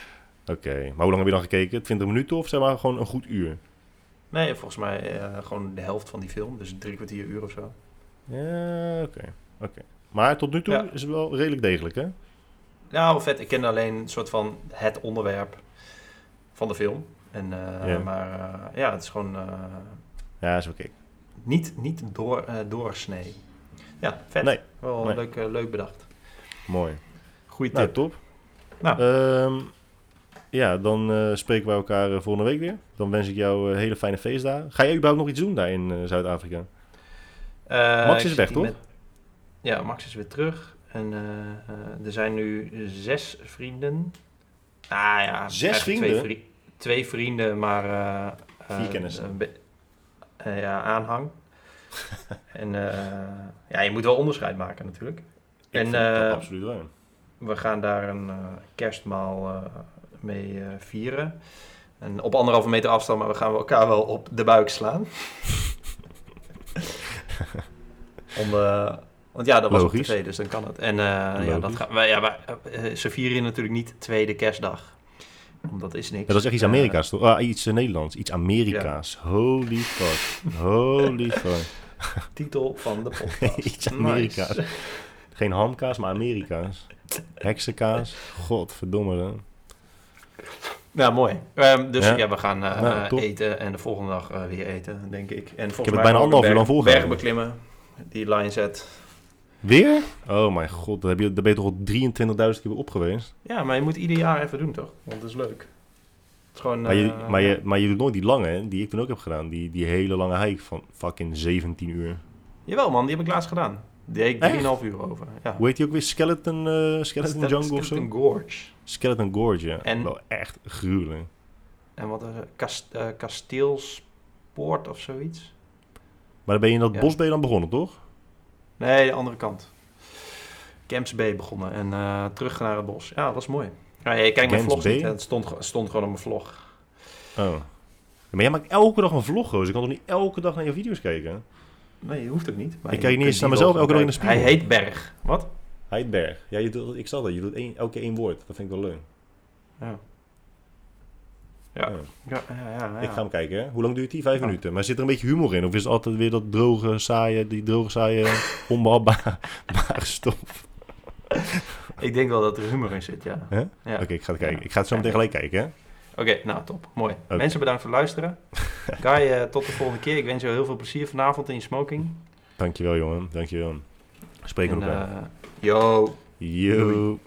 Oké, maar hoe lang heb je dan gekeken? 20 minuten of zeg maar gewoon een goed uur? Nee, volgens mij eh, gewoon de helft van die film, dus drie kwartier uur of zo. Ja, oké. oké. Maar tot nu toe Ja. is het wel redelijk degelijk, hè? Ja, wel vet. Ik kende alleen een soort van het onderwerp van de film. En, eh, Ja. Maar eh, ja, het is gewoon eh, Ja, is oké. niet, niet door, doorsnee. Ja, vet. Nee, Wel nee. Leuk, leuk bedacht. mooi. Goeie Nou, tip. top. Nou. Ehm, ja, dan eh, spreken we elkaar volgende week weer. Dan wens ik jou eh, hele fijne feestdagen. Ga jij überhaupt nog iets doen daar in Zuid-Afrika? Max is weg, toch? met- Ja, Max is weer terug. En er zijn nu zes vrienden. Ah ja, Zes vrienden? Twee, vri- twee vrienden, maar... eh, eh, Vier kennissen. een be- eh, ja, aanhang. en eh, ja, je moet wel onderscheid maken natuurlijk. Ik En, dat eh, absoluut. We gaan daar een eh, kerstmaal eh, mee eh, vieren. En op anderhalve meter afstand, maar we gaan elkaar wel op de buik slaan. Om, eh, want ja, dat was Logisch. op tv, dus dan kan het. En eh, ja, dat gaan wij, ja, wij, eh, ze vieren natuurlijk niet tweede kerstdag. Want dat is niks. Ja, dat is echt iets Eh, Amerika's, toch? Ah, iets eh, Nederlands. Iets Amerika's. Holy fuck. Holy fuck. titel van de podcast. Iets Nice. Amerika's. Geen hamkaas, maar Amerika's. Heksenkaas. Godverdomme. Hè. Ja, mooi. Ehm, dus Ja. ja, we gaan eh, Nou, eten en de volgende dag weer eten, denk ik. En volgens het mij bijna gaan we anderhalf uur lang volgehouden. Bergen beklimmen, die line set. Weer? Oh mijn god, daar, heb je, daar ben je toch al 23.000 keer op geweest? Ja, maar je moet ieder jaar even doen, toch? Want dat is leuk. Het is gewoon... Maar je, eh, maar, je, maar je doet nooit die lange, hè, die ik toen ook heb gedaan. Die, die hele lange hike van fucking 17 uur. Jawel man, die heb ik laatst gedaan. Die deed ik Echt? 3,5 uur over. Ja. Hoe heet die ook weer? Skeleton, eh, Skeleton Stel- Jungle of zo? Skeleton Gorge. Skeleton Gorge, ja. En- Wel echt gruwelijk. En wat het? Kast, eh, Kasteelspoort of zoiets? Maar dan ben je in dat Ja. bos ben je dan begonnen, toch? Nee, de andere kant. Camps Bay begonnen en eh, terug naar het bos. Ja, dat was mooi. Ja, je kijkt mijn vlog niet, hè. het stond, stond gewoon op mijn vlog. Oh. Maar jij maakt elke dag een vlog, Roos. Ik kan toch niet elke dag naar je video's kijken? Nee, je hoeft ook niet. maar Ik kijk niet eens naar mezelf elke dag in de spiegel. Hij heet Berg. Wat? Heidberg. Ja, je doet, ik zal dat. Je doet één, elke keer één woord. Dat vind ik wel leuk. Ja. Ja. Ja. Ja, ja. Ik ga hem kijken, hè. Hoe lang duurt die? Vijf Ja. minuten. Maar zit er een beetje humor in? Of is het altijd weer dat droge, saaie, die droge, saaie, onbehapbare stof? Ik denk wel dat er humor in zit, ja. Ja. Oké, ik ga het kijken. Ja. Ik ga het zo meteen gelijk kijken, hè. Oké, nou top. Mooi. Mensen bedankt voor het luisteren. Guy, eh, tot de volgende keer. Ik wens jou heel veel plezier vanavond in je smoking. Dankjewel, jongen. Dankjewel. Spreken En, elkaar. eh, yo. Yo.